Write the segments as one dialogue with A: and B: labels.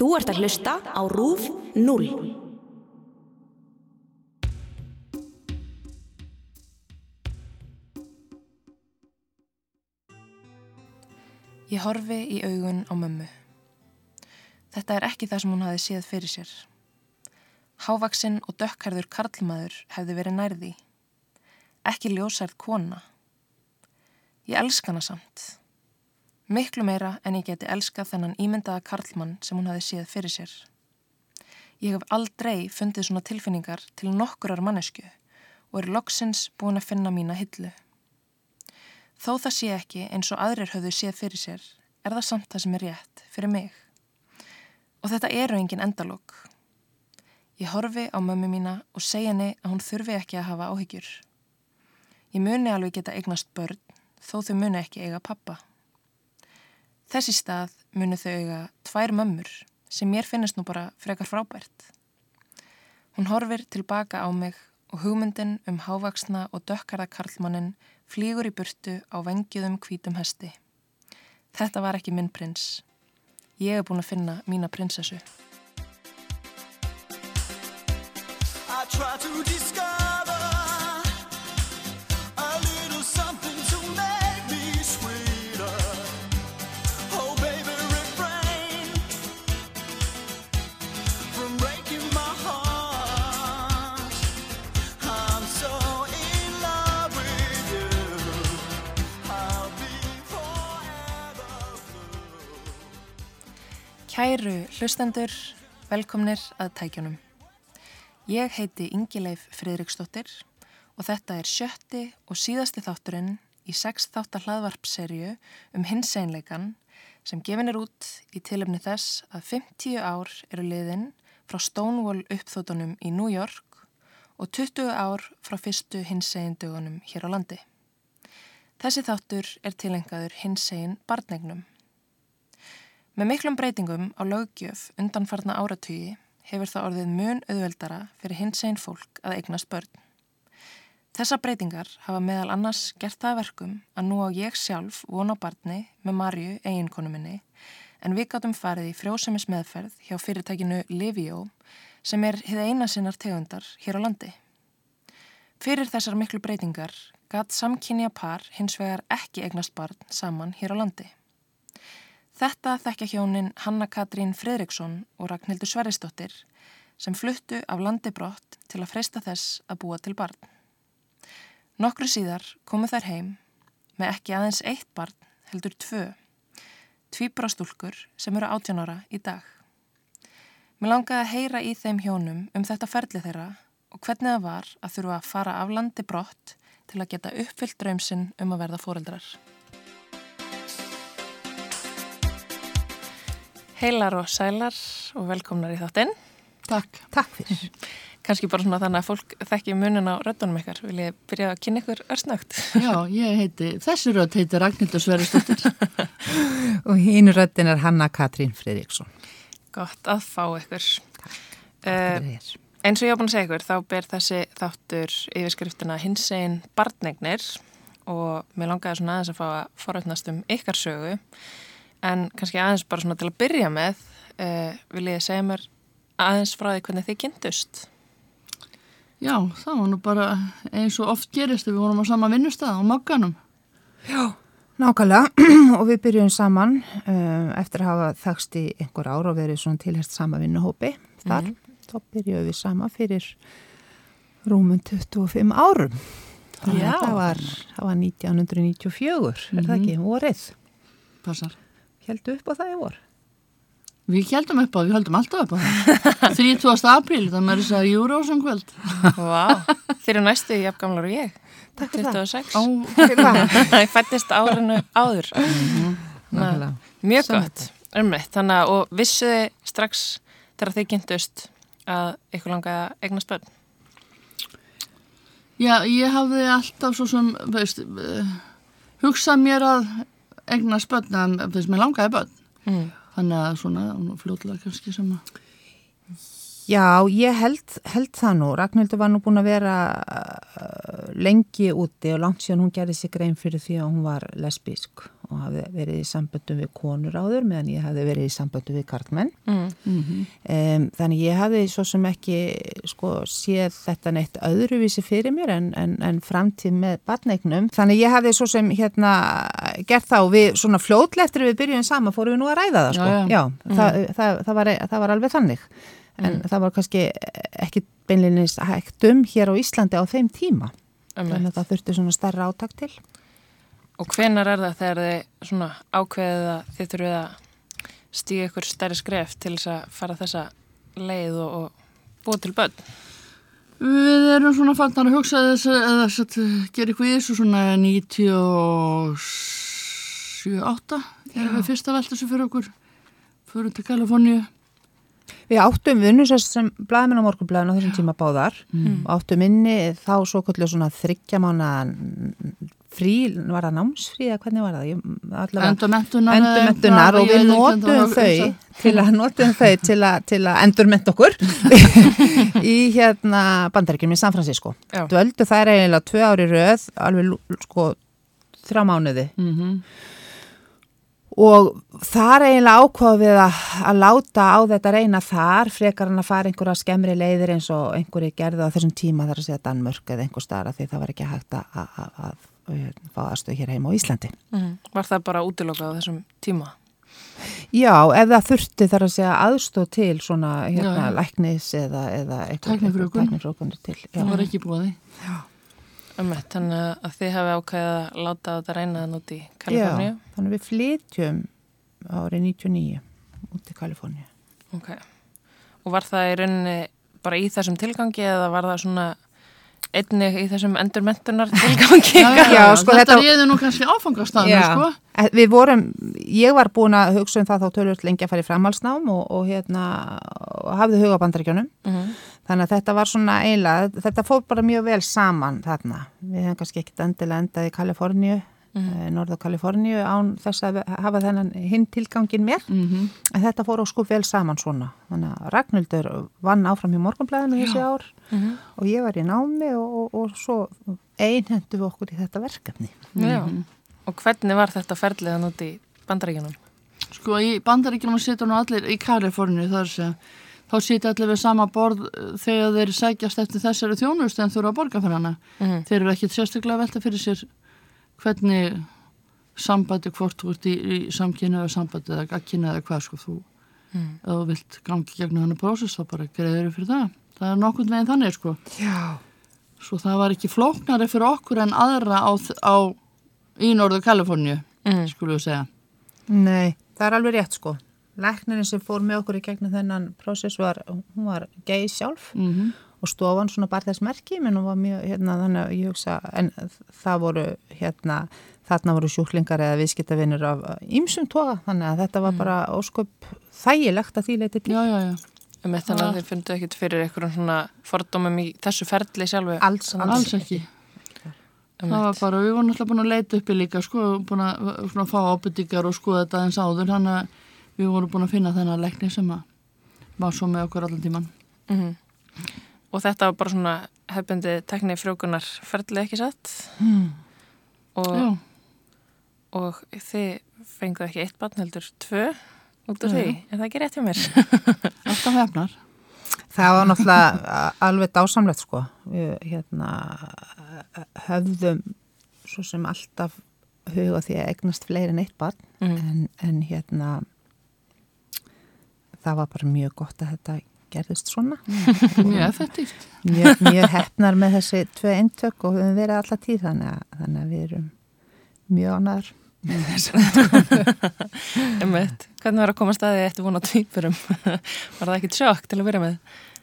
A: Þú ert að hlusta á RÚF 0.
B: Ég horfi í augun á mömmu. Þetta er ekki það sem hún hafi séð fyrir sér. Hávaksinn og dökkarður karlmaður hefði verið nærði. Ekki ljósærð kona. Ég elsk hana samt. Miklu meira en ég geti elskað þennan ímyndaða karlmann sem hún hafi séð fyrir sér. Ég hef aldrei fundið svona tilfinningar til nokkurar mannesku og er loksins búin að finna mína hillu. Þó það sé ekki eins og aðrir höfðu séð fyrir sér, er það samt það sem er rétt fyrir mig. Og þetta eru engin endalók. Ég horfi á mömmu mína og segja henni að hún þurfi ekki að hafa áhyggjur. Ég muni alveg geta eignast börn, þó þau muni ekki eiga pappa. Þessi stað muni þau eiga tvær mömmur sem mér finnist nú bara frekar frábært. Hún horfir tilbaka á mig og hugmyndin um hávaksna og dökkarða karlmannin flýgur í burtu á vengiðum hvítum hesti. Þetta var ekki minn prins. Ég hef búin að finna mína prinsessu.
C: I try to discover
B: Kæru hlustendur, velkomnir að tækjunum. Ég heiti Ingileif Friðriksdóttir og þetta er sjötti og síðasti þátturinn í sex þáttar hlaðvarpserju um hinseinleikan sem gefin er út í tilöfni þess að 50 ár eru liðin frá Stonewall uppþótunum í New York og 20 ár frá fyrstu hinsegindugunum hér á landi. Þessi þáttur er tilengaður hinsegin barnegnum. Með miklum breytingum á löggjöf undanfarna áratugi hefur það orðið mun auðveldara fyrir hinsegin fólk að eignast börn. Þessa breytingar hafa meðal annars gert það að verkum að nú á ég sjálf von á barni með Marju, eiginkonu minni, en við gáttum farið í frjósemis meðferð hjá fyrirtækinu Livio sem er hið eina sinnar tegundar hér á landi. Fyrir þessar miklu breytingar gatt samkynja par hins vegar ekki eignast barn saman hér á landi. Þetta þekkja hjónin Hanna Katrín Fredriksson og Ragnhildur Sverrisdóttir sem fluttu af landi brott til að freysta þess að búa til barn. Nokkru síðar komu þær heim með ekki aðeins eitt barn heldur tvö, tvíbrastúlkur sem eru átjónara í dag. Mér langaði að heyra í þeim hjónum um þetta ferli þeirra og hvernig það var að þurfa að fara af landi brott til að geta uppfyllt draumsinn um að verða fóreldrar. Heilar og sælar og velkomnar í þáttinn.
D: Takk.
E: Takk fyrir.
B: Kanski bara svona þannig að fólk þekki munin á röddunum ykkar. Vil ég byrja að kynna ykkur örsnögt?
D: Já, ég heiti, þessi rödd heiti Ragnhildur Sverrisdóttir.
E: Og hínu röddin er Hanna Katrín Fridriksson.
B: Gott að fá ykkur.
E: Takk
B: Uh, eins og ég á búin að segja ykkur, þá ber þessi þáttur yfirskriftina hinsegin barnegnir og mér langaði svona aðeins að fá að foröldnast um ykkar sögu. En kannski aðeins bara svona til að byrja með, uh, vil ég segja mér aðeins frá því hvernig þið kynntust.
D: Já, það var nú bara eins og oft gerist við vorum á sama vinnustað á Magganum.
E: Nákvæmlega og við byrjum saman um, eftir að hafa þakst í einhver ár og verið svona tilhest sama vinnuhópi þar. Þá byrjuðum við sama fyrir rúmum 25 árum.
B: Já.
E: það var, það var 1994, er það ekki, vorið.
D: Passar.
E: Heldu upp á það í vor.
D: Við heldum upp á, við heldum alltaf upp á það. 30. apríl, það með þess að Júrósum kvöld.
B: Vá, þeir eru næstu í jafngamlar og ég.
E: Takk fyrir það.
B: 26.
D: Á,
E: Fyrir það.
B: Það fættist árinu áður.
E: Nákvæmlega.
B: Mjög
E: Sama
B: gott, ummitt. Þannig að, og vissuði strax þegar þið kynntust að ykkur langaði að eignast börn.
D: já, ég hafði alltaf svo sem, veist, uh, hugsað mér að egna spönn, að veist, mér langaði bönn.
B: Mm.
D: Þannig að svona, fljóðlega kannski sem að,
E: Já, ég held, held það nú. Ragnhildur var nú búin að vera uh, lengi úti og langt síðan hún gerði sig grein fyrir því að hún var lesbísk og hafði verið í samböndum við konur áður meðan ég hafði verið í samböndum við karlmenn.
B: Mm.
E: Um, þannig ég hafði svo sem ekki sko, séð þetta neitt öðruvísi fyrir mér en, en, en framtíð með batneignum. Þannig ég hafði svo sem hérna gert þá við svona að við byrjum saman fórum við nú að ræða það sko.
D: Já, já.
E: það, það, það, var, það var alveg þannig. En það var kannski ekki beinlinnis hægt um hér á Íslandi á þeim tíma. Þannig að það þurfti svona stærra átak til.
B: Og hvenar er það þegar þið svona ákveðið að þið þurfið að stíga ykkur stærri skref til þess að fara þessa leið og, og búa til börn?
D: Við erum svona fannar að hugsa þess eða satt, gera eitthvað í þessu svona 97-8 erum við fyrst að velta þessu fyrir okkur. Fyrir til Kaliforníu.
E: Við áttum vinnusess sem blæðminn á morgunblæðin á þessum tíma báðar. Og áttum inni þá svo kvöldu svona þryggjamána frí, var það námsfrí eða hvernig var það?
D: Eða
E: endurmenntunar og við
D: það
E: þau til að notum þau til að, til að endurment okkur í hérna bandaríkjum í San Francisco.
B: Já.
E: Dvöldu þær eiginlega tvö ári röð, alveg sko þrjá mánuði
D: Mhm.
E: og þar eiginlega ákvað við að, að láta á þetta reyna þar frekar en að fara einhverja skemmri leiðir eins og einhverju gerði á þessum tíma þar að segja Danmörk eða einhver staðar af því það var ekki hægt að, fá aðstöð hér heim á Íslandi.
B: Mm. Var það bara útilokað á þessum tíma?
E: Já, ef það þurfti þar að segja aðstóð til svona hérna
D: Já, já.
E: læknis eða, eða tæknifrjóvgunir til. Já.
D: Það var ekki búið
B: Ömmett, þannig að þið hefði ákveðið að láta þetta reyna þann út í
E: Já,
B: Kaliforníu?
E: þannig við flytjum árið 99 út í Kaliforníu.
B: Ok. Og var það í rauninni bara í þessum tilgangi eða var það svona einnig í þessum endurmentunar tilgangi?
E: Já, sko,
D: þetta
E: þetta-
D: réði nú kannski áfangastæðinu sko
E: Eh, Við vorum, ég var búin að hugsa um það þá tölvöld lengi að fara í framhalsnám og, og hérna, og hafði huga á bandaríkjunum.
B: Mhm.
E: Þannig að þetta var svona eiginlega, þetta fór bara mjög vel saman þarna. Við hefum kannski ekkit endilega endað í Kaliforníu, mm -hmm. Norður Kaliforníu án þess að hafa þennan hinn tilgangin með.
D: Mhm.
E: En þetta fór á sko vel saman svona. Þannig að Ragnhildur vann áfram í morgunblæðinu þessi ár
B: Mhm.
E: og ég var í námi og, og, og svo einhendu við okkur í þetta verkefni.
B: Já. Og hvernig var þetta ferlið þann út í bandaríkjunum?
D: Sko í bandaríkjum sitja nú allir í Kaliforníu þar sem þá sitja allir við sama borð eh, þegar þeir sækjast eftir þessari þjónust en þurfa að borga fyrir hana.
B: Mhm.
D: Þeir eru ekkit sérstaklega velta fyrir sér hvernig sambandi hvort þú ert í, í samkynna eða sambandi eða gagkynna eða hvað sko þú
B: Mm.
D: ef þú vilt gangi gegnum hann prósess þá bara greiður fyrir það. Það er nokkurn veginn þannig sko.
E: Já.
D: Svo það var ekki flóknari fyrir okkur en aðra á, á í Norður Kaliforníu,
B: Mhm.
D: skulum við segja.
E: Nei, það er alveg rétt sko. Læknirinn sem fór með okkur í gegnum þennan prósess var, hún var gei sjálf
D: Mm
E: og stofan svona bara þess merki, menn hún var mjög, hérna, þannig að ég hugsa, en það voru, hérna, þarna voru sjúklingar eða viðskiptavinnur af ýmsum toga, þannig að þetta var bara ósköp þægilegt að því leiti til.
D: Já, já, já.
B: Ömmett, þannig að þið fundu ekkit fyrir einhverjum svona fordómum í þessu ferli sjálfu?
E: Alls,
D: Alls ekki. Það var bara, við vorum alltaf búin að leita uppi líka, sko, búin að svona, fá ábyrtingar og skoða þetta eins áður, þannig að við vorum búin að finna þennan leikni sem að var svo með okkur allan tíman.
B: Mhm. Og þetta var bara svona hefbundi tekni frjókunar ferli ekki satt?
E: Hmm.
B: Og,
D: Já,
B: og þið fenguð ekki eitt barn heldur tvö út af því, er það ekki rétt hjá mér?
D: alltaf hefnar.
E: Það var náttúrulega alveg dásamlegt sko. Við hérna, höfðum svo sem alltaf huga því að egnast fleiri en eitt barn
B: Mhm.
E: en, en hérna það var bara mjög gott að þetta gerðist svona.
D: Mjög effektíft.
E: Mjög, mjög hefnar með þessi tvö eintök og við höfum verið alltaf tíð þannig að, þannig að við erum mjög ánæður.
B: Ömmett, hvernig var að koma staði eftir vona tvípurum? var það ekkit sjokk til að vera með?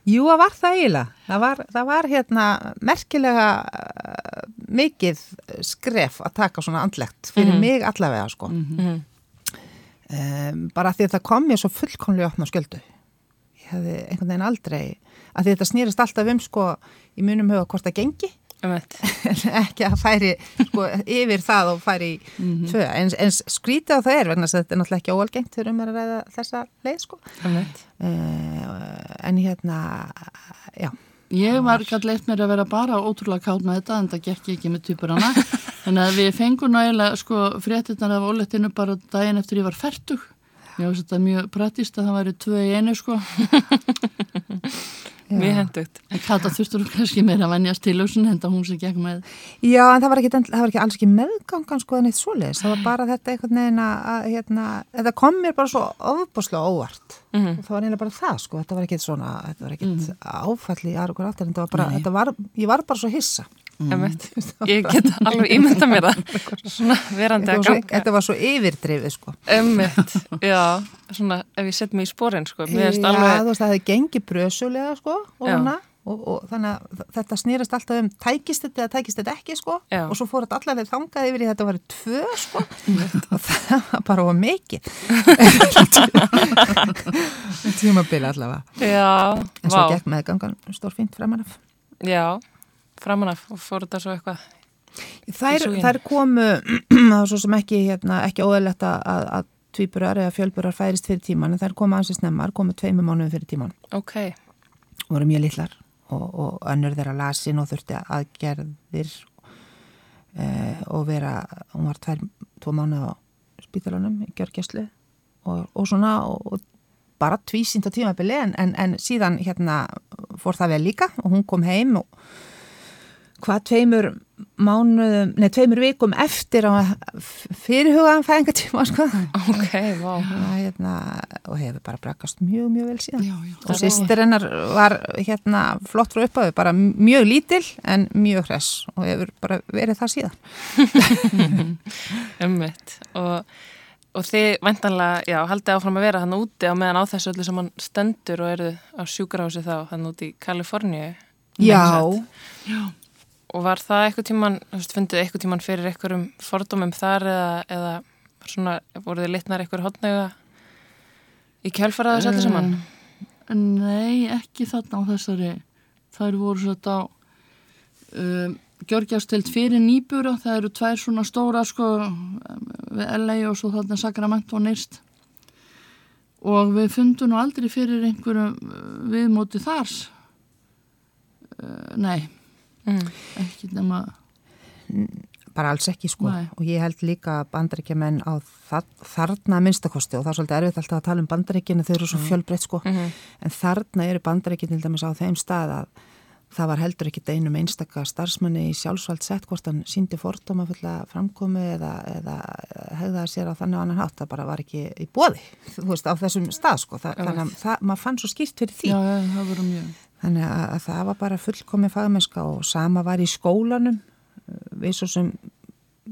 E: Jú, það var það eiginlega. Það var, það var hérna merkilega uh, mikið skref að taka svona andlegt fyrir
B: Mhm.
E: mig allavega sko.
B: Mm.
E: Um, bara því að það kom mér svo fullkomlega opna sköldu. Hefði einhvern veginn aldrei, að þetta snýrist alltaf um sko í munum huga hvort það gengi, en ekki að færi sko yfir það og færi í tvö. En, en skrítið á það er vegna að þetta er náttúrulega ekki óalgengt þegar um er að ræða þessa leið sko. Uh, en hérna, já.
D: Ég var gæt leitt mér að vera bara ótrúlega kátt með þetta en það gekk ekki með týpur hana. Þannig að við fengum nægilega sko fréttinnar af ólettinu bara daginn eftir ég var færtug. Veist þetta mjög prattist að það væri tvö í einu sko.
B: Mjög hendugt.
D: En Kata þurftur hún kannski meira að venjast til húsin enda hún sem gekk með.
E: Já, en það var ekki, það var ekki alls ekki meðgangan sko en eitt svoleiðis. Það var bara þetta einhvern veginn að, hérna, þetta kom mér bara svo ofbúslega óvart.
B: Mhm.
E: Og það var eiginlega bara það sko. Þetta var ekkit svona, þetta var ekkit áfall í aðra okkur alltaf. Þetta var bara, þetta var, ég var bara svo hissa.
B: Emmett, ég get alveg ímynda mér það. Svona verandi að ganga.
E: þetta var svo yfirdrifið sko.
B: Emmett, já, svona ef ég set mig í spórin sko, mér
E: Já,
B: alveg
E: þú veist, það hefði gengið brösulega sko og, og, og þannig að þetta snýrast alltaf um tækist þetta eða tækist þetta ekki sko?
B: Já.
E: og svo fór þetta allaveg þangað yfir í þetta var tvö sko. Og það var bara mikið. Tímabili allavega.
B: Já,
E: en svo gekk meðgangan stór fínt framan af.
B: Já, framan af og fór þetta svo eitthvað
E: þær, þær komu svo sem ekki, hérna, ekki óðalegt að, að, tvíburar eða fjölburar færist fyrir tíman en þær komu ansins nemmar, komu tveimur mánuðum fyrir tíman
B: Ok,
E: voru mjög litlar og, og önnur þeirra lasin og þurfti aðgerðir eh, og vera, hún var tvær, tvo mánuð á spítalunum í gjörgjæslu og, og svona og, og bara tvísýnt á tímabili en, en, en síðan hérna fór það vel líka og hún kom heim og hvað tveimur mánuðum, nei tveimur vikum eftir á fyrirhugaðan fæðingatíma sko.
B: Ok, vá.
E: Og, hérna, og hefur bara brakast mjög, mjög vel síðan.
D: Já, já.
E: og sýstir hennar var hérna flott frá upphafi, bara mjög lítil en mjög hress og hefur bara verið það síðan.
B: Emmett og, og þið væntanlega, já, haldið áfram að vera hann úti á meðan á þessu öllu sem hann stendur og eru á sjúkrahúsi þá, hann úti í Kaliforníu
E: Já,
B: og var það eitthvað tíman, þú veist, fundið eitthvað tíman fyrir einhverjum fordómum þar eða, eða svona, voru þið litnar einhver hotnauða í kjálfara þessu öllu saman?
D: Nei, ekki þarna á þessari. Þær voru svo þetta á um, Gjörgjastelt fyrir nýbúra. Það eru tvær svona stóra sko við LA og svo þarna Sacramento nýrst. Og við fundum nú aldrei fyrir einhverjum uh, viðmóti þars. Uh, nei,
B: Mm.
D: ekki nema...
E: bara alls ekki sko
D: Nei.
E: og ég held líka bandaríkjumenn á þa þarna minnstakosti og það er svolítið erfitt alltaf að tala um bandaríkjunu þau eru svo fjölbreytt sko
B: Mhm.
E: en þarna eru bandaríkjun til dæmis á þeim stað að það var heldur ekki einum einstaka starfsmanni í sjálfsvald sett hvort hann síndi fordóma fulla framkomi eða, eða hegðaði sér á þannig annan hátt það bara var ekki í bóði þú veist á þessum stað sko Þa, þannig að það, maður fann svo skýrt fyrir því
D: Já, já, það.
E: Þannig að, að það var bara fullkomi fagmennska og sama var í skólanum. Við svo sem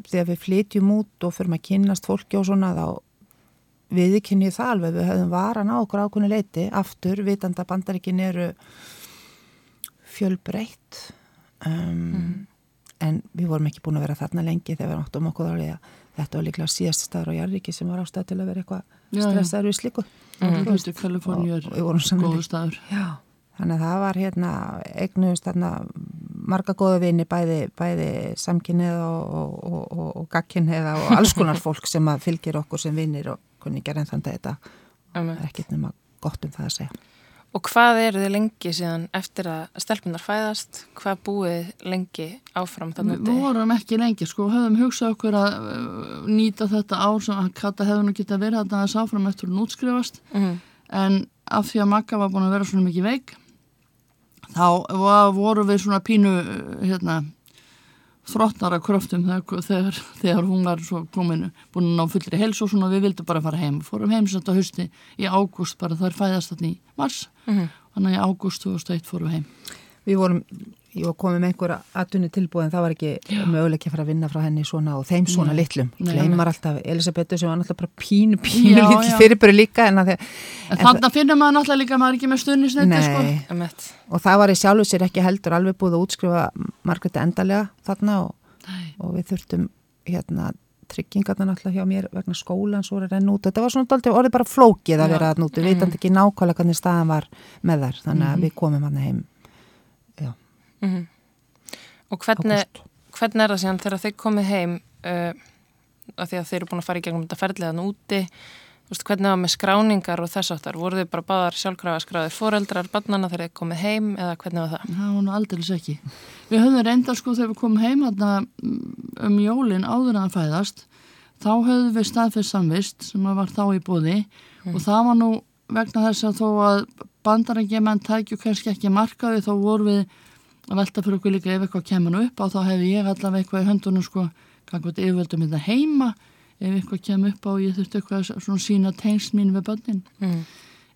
E: þegar við flytjum út og förum að kynnast fólki og svona þá viðkynni það alveg, við höfum varan á okkur ákunni leiti, aftur, vitanda bandaríkin eru fjölbreytt. Um, en við vorum ekki búin að vera þarna lengi þegar við áttum okkur að þetta var líklega síðast staður á Jarríki sem var ástæð til að vera eitthvað stressaður við slíku.
D: Mm. Er
E: og við vorum. Já, þannig að það var hérna eignuðust þarna marga góða vini bæði, bæði samkynnið og, og, og, og, og gagkynnið og alls konar fólk sem að fylgir okkur sem vinir og kunningar en þannig að þetta
B: Emmett.
E: er ekkert nema gott um það að segja.
B: Og hvað eru þið lengi síðan eftir að stelpunar fæðast? Hvað búið lengi áfram þannig
D: Við vorum ekki lengi, sko, höfum hugsað okkur að uh, nýta þetta ár sem að Kata hefði nú geta verið að það áfram eftir hún útskrifast
B: Mm
D: en af því að Magga var búin að vera svona mikið veik þá voru við svona pínu hérna þróttnara kröftum þegar, þegar, hún var svo komin búin að ná fullri hels og svona við vildum bara fara heim. Fórum heim sett á hausti í ágúst bara þar fæðast þarna í mars.
B: Mhm.
D: þannig að í ágúst 2001 fórum við heim
E: Við vorum, ég var komið með einhver aðtunni tilbúið en það var ekki möguleik að fara að vinna frá henni svona og þeim svona
D: Nei.
E: litlum.
D: Nei.
E: Gleimar alltaf Elisabetu sem var náttúrulega bara pínu, pínu
D: Já,
E: litl fyrirböru líka en
D: en þannig að finnum maður náttúrulega líka að maður ekki með stunnisniti sko.
E: Og það var í sjálfu sér ekki heldur alveg búið að útskrifa Margréti endalega þarna og, og við þurftum hérna tryggingarna náttúrulega hjá mér vegna skólan svo er að renna út, þetta var svona orðið bara flókið að vera að núti, við veitum ekki nákvæmlega hvernig staðan var með þar, þannig að við komum hann heim já,
B: Mhm. Og hvernig, hvernig er það síðan þegar þið komið heim uh, af því að þeir eru búin að fara í gegnum þetta ferðlega úti veist, hvernig var með skráningar og þess áttar? Voru þið bara báðar sjálfkrafa skráðir foreldrar barnana þegar þið komið heim eða hvernig var það?
D: það var nú aldeilis ekki. Við höfðum reynda sko þegar við komum heim þarna, mm, um jólin áður að fæðast þá höfðum við staðfest samvist sem að var þá í bóði og það var nú vegna þess að þó að bandarækjumenn tækju kannski ekki markaði þá voru við að velta fyrir okkur líka ef eitthvað kemur upp á þá hefði ég allavega eitthvað í höndunum sko gangvært yfirvöldum þetta heima ef eitthvað kemur upp á og ég þurfti eitthvað að svona sína tengst mín við börnin
B: Mm.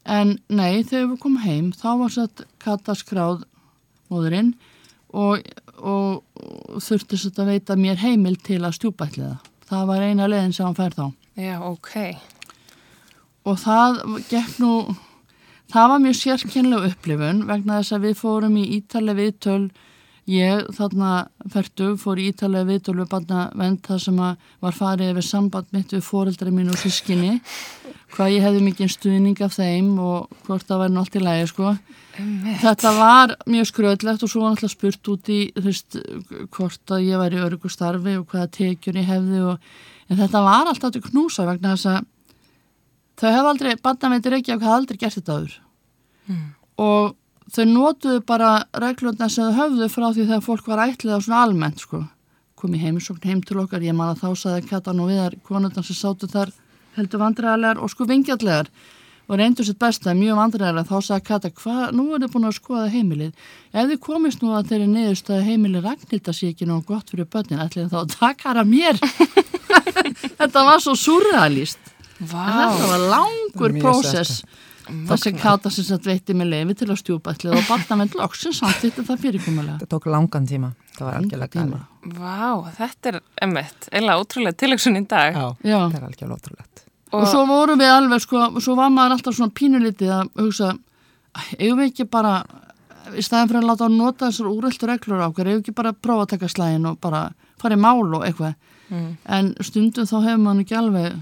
D: En nei, þegar við komum heim þá var satt Kata skráð móðurinn og, og, og þurfti satt að veita mér heimil til að stjúpætliða. Það var eina leiðin sem hann fær þá.
B: Já, ok.
D: Og það gekk nú, það var mjög sérkynlega upplifun vegna þess að við fórum í ítalega viðtöl, ég þarna færtu fór í ítalega viðtöl við barna vend það sem var farið yfir samband mitt við fóreldra mín og sískinni hvað ég hefði mikið stuðning af þeim og hvort það væri nátt í lægi sko. Þetta var mjög skröðlegt og svo var náttúrulega spurt út í veist, hvort að ég væri í örgu starfi og hvaða tekjur ég hefði og, en þetta var alltaf til knúsa vegna þess að þau hefði aldrei, ekki af hvað aldrei gert þetta áður. Og þau notuðu bara reglurna sem þau höfðu frá því þegar fólk var ætlið á svona almennt sko. Kom í heimsókn heim til okkar, ég man að þá saði Katan og viðar konundan sem sátu þar heldur vandræðarlegar og sko vingjallegar og reyndu sitt besta, mjög vandræðarlega þá sagði Kata, hvað, nú er þið búin að skoða heimilið? Ef þið komist nú að þeirri neðust að heimilið Ragnhilda sé ekki nú gott fyrir börnin, ætlið þá hana mér? Þetta var svo surrealist Þetta var langur prósess það sem Kata sem sagt veitti með leiði til að stjúpa ætlið og barnamenn loksins samþýtti það fyrirkomulega
E: Það tók langan tíma. Það var algjörlega galið.
B: Vá, þetta er emmitt, eða ótrúlega tilöksun í dag.
E: Já,
D: Já.
E: það er algjörlega ótrúlegt.
D: og svo vorum við alveg sko, svo var maður alltaf svona pínulítið að hugsa "Æ, eigum við ekki bara í staðin fyrir að láta að nota þessar úröldur reglur á okkur, eigum við ekki bara að prófa að taka slægin og bara fara í mál og eitthvað
B: Mm.
D: en stundum þá hefur maður ekki alveg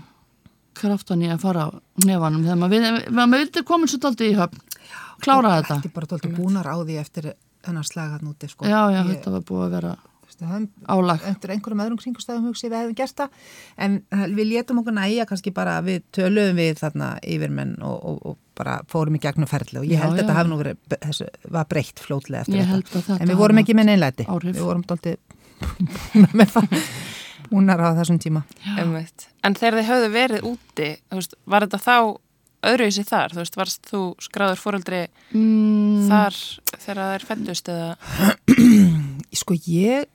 D: kraftan í að fara á nefanum þegar maður, við, maður vildi komin svo daldi í höfn. Klára þetta
E: Þetta. er bara tólti búnar á því eftir hennar slagat núti, sko.
D: já, já,
E: Ég-
D: þetta var búið að vera
E: hefum-
D: álag.
E: eftir einhverjum öðrum kringustæðum hugsi við hefum gert það. En eh, við létum okkur næja kannski bara við töluðum við þarna yfirmenn og, og, og bara fórum í gegnum ferli og ég
D: Já,
E: held
D: já.
E: þetta hafi nú verið þessu, var breytt fljótlega eftir þetta.
D: held að þetta
E: en við vorum ekki með neinlæti.
D: áhrif.
E: við vorum tólti með það búnar á þessum tíma.
B: En þegar þið höfðu verið úti, veist, var þetta þá öðruvísi þar? Þú veist, varst þú skráður fóreldri
D: mm,
B: þar þegar það er fættust eða?
E: sko ég,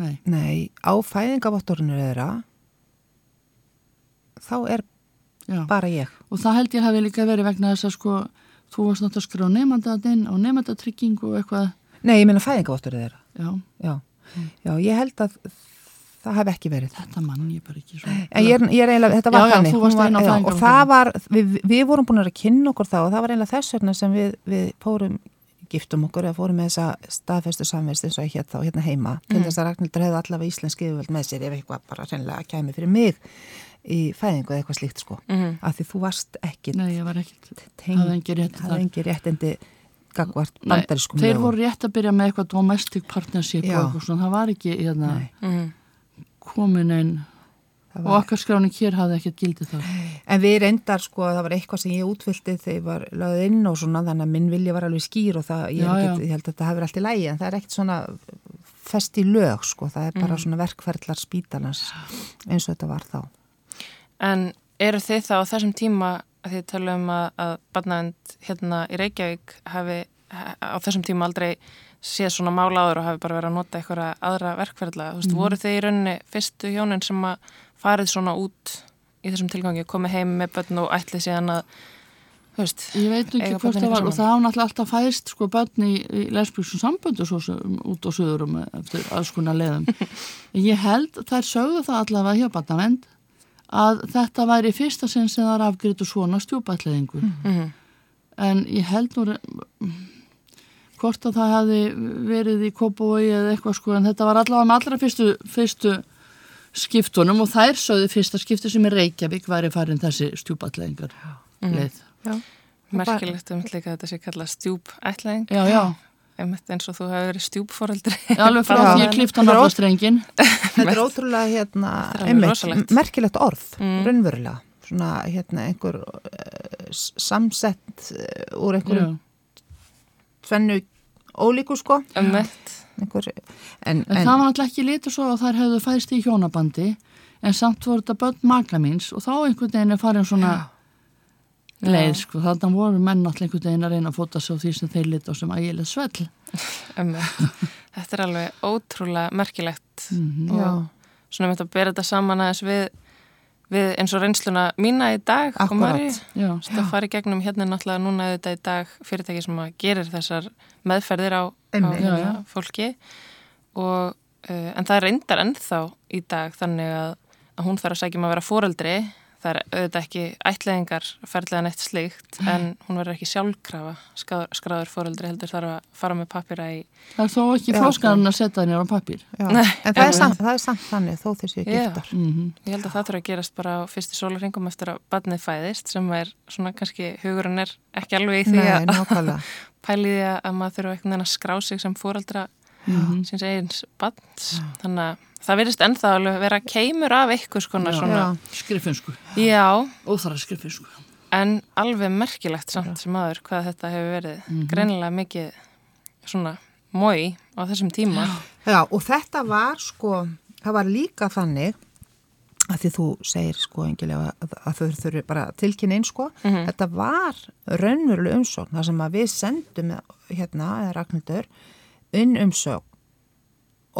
D: nei,
E: nei, á fæðingavottorinu þeirra þá er
D: já.
E: bara ég.
D: Og það held ég hafi líka verið vegna þess að sko þú varst náttúrulega að skrá nefndaðinn og nefndatryggingu og eitthvað.
E: Nei, ég meina fæðingavottorinu þeirra.
D: Já,
E: já. Já, ég held að það hafi ekki verið.
D: Þetta mann ég bara ekki
E: ég er, ég er eiginlega, þetta var
D: Já, já,
E: þannig. hún var, já, og það var, við, við vorum búin að kynna okkur þá og það var eiginlega þess vegna sem við, við fórum, giftum okkur eða fórum með þessa staðfestu samvist eins og ég hétt þá hérna heima.
D: Mm.
E: til þess að Ragnhildur hefði allavega íslensk yfirvöld með sér ef eitthvað bara reynilega kæmi fyrir mig í fæðingu eða eitthvað slíkt sko.
B: Mm
E: af því þú varst ekki
D: nei, var ekkit
E: tengd,
D: hafði
E: engi réttindi gagvart bandarískum
D: þeir
E: lögum.
D: voru rétt að byrja með eitthvað domestic partnership
E: Já.
D: og eitthvað svona, það var ekki hérna,
B: Mm.
D: komin einn
E: það
D: og okkar skráning hér hafði ekkert gildið þar
E: En við reyndar sko að það var eitthvað sem ég útfyldi þegar ég var lögð inn og svona þannig að minn vilja var alveg skýr og það, ég,
D: Já,
E: er ekkit, ég held að þetta hefur allt í lægi en það er ekkert svona fest í lög sko, það er bara svona verkferðlar spítalans eins og þetta var þá.
B: En eru þið þá á þessum tíma að þið tala um að, að barnavend hérna í Reykjavík hafi á þessum tíma aldrei séð svona mála áður og hafi bara verið að nota eitthvað aðra verkferðla. Þú veist, voru þið í rauninni fyrstu hjónin sem að farið svona út í þessum tilgangi, komið heim með börn og ætlið síðan að, veist,
D: ég veit ekki hvort það var og það hafa náttúrulega alltaf fæðist sko börn í, í lesbíksum samböndu svo sem út á söðurum eftir leiðum. En ég held, þær sögðu það allavega hjá barnavend að þetta væri fyrsta sinn sem það er afgriðt svona stjúpætleðingu
B: Mhm.
D: en ég held nú hvort að það hefði verið í Kópavogi eða eitthvað sko en þetta var allavega með allra fyrstu, fyrstu skiptunum og þær sögðu fyrsta skipti sem er Reykjavík væri farin þessi stjúpætleðingar leið
E: Já.
B: merkilegt um líka að þetta sé kallað stjúp ætlaðing.
D: Já, já,
B: einmitt eins og þú hefur verið stjúpforeldri.
D: Já, alveg frá
E: Já.
D: því ég klifta
E: Þetta er
D: naflastrengin.
E: Þetta er ótrúlega hérna, einmitt, merkilegt orð,
B: Mm.
E: raunverulega. Svona hérna einhver uh, samsett uh, úr einhverjum tvennu ólíku sko.
B: Einmitt.
E: Einhver, en,
D: En,
E: en,
D: það var alltaf ekki litið svo að þær hefðu fæðst í hjónabandi en samt voru þetta börn maka míns og þá einhvern veginn er farin svona leið sko. Þannig voru menn alltaf einhvern veginn að reyna að fóta á því sem þeir litið á sem ægileg svell.
B: Þetta er alveg ótrúlega merkilegt
D: Mhm.
E: já,
B: og svona mitt að bera þetta saman aðeins við, við eins og reynsluna mína í dag
E: Akkúrat.
B: Maríu.
D: Já,
B: Það fari gegnum hérna náttúrulega núna auðvitað í dag fyrirtæki sem að gerir þessar meðferðir á, á hérna,
D: Já, já.
B: fólki og, uh, en það reyndar ennþá í dag þannig að, að hún þarf að sækja um að vera foreldri það er auðvitað ekki ætleðingar ferðlega neitt slíkt en hún verður ekki sjálfkrafa skráður, skráður foreldri heldur þarf að fara með pappira í
D: það er þó ekki flóskarinn að setja henni á pappir.
E: já.
B: Nei,
E: en það er, samt, það er samt þannig þó þessi giftar.
D: Mm
B: Ég held að það þurfa að gerast bara á fyrstu sólarringum eftir að badnið fæðist sem er svona kannski hugurinn er ekki alveg í því
E: Nei,
B: að
E: nákvæmlega.
B: pæli því að- að maður þurfa einhvern veginn að skrá sig sem fóreldra
D: Mhm.
B: síns eigins badns þannig að það virðist ennþá alveg vera keimur af eitthvað skona
D: Já.
B: svona
E: Já.
D: Skrifinsku.
B: Já,
D: Óþara skrifinsku.
B: en alveg merkilegt samt sem aður hvað þetta hefur verið
E: Mhm.
B: greinilega mikið svona mói á þessum tíma
E: Já, og þetta var sko, það var líka þannig að því þú segir sko engilega að, að þau þurfi bara tilkynna inn sko,
B: Mhm.
E: þetta var raunveruleg umsókn, það sem að við sendum hérna, eða Ragnhildur, inn umsókn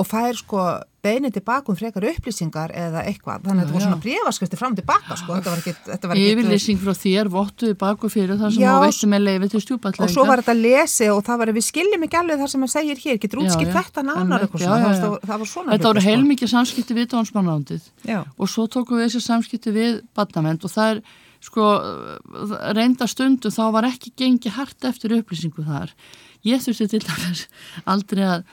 E: og fær sko beinið tilbaka um frekar upplýsingar eða eitthvað, þannig að þetta
D: Já,
E: svona bréfaskrifti fram tilbaka sko, þetta var ekki,
D: Yfirlýsing frá þér, vottuði bak og fyrir það sem þú veistu með leiði til stjúpallega.
E: og svo var þetta lesi og það var, við skiljum ekki alveg það sem að segir hér, getur
D: já.
E: þetta nánar eitthvað svona, það, það var svona
D: Þetta voru
E: sko.
D: heilmikið samskipti við dónsmannándið
E: Já.
D: og svo tókum við þessi samskipti við badnament og það er sko reynda stundu þá var ekki gengið hart eftir upplýsingu þar. Ég þurfti til dæmis aldrei að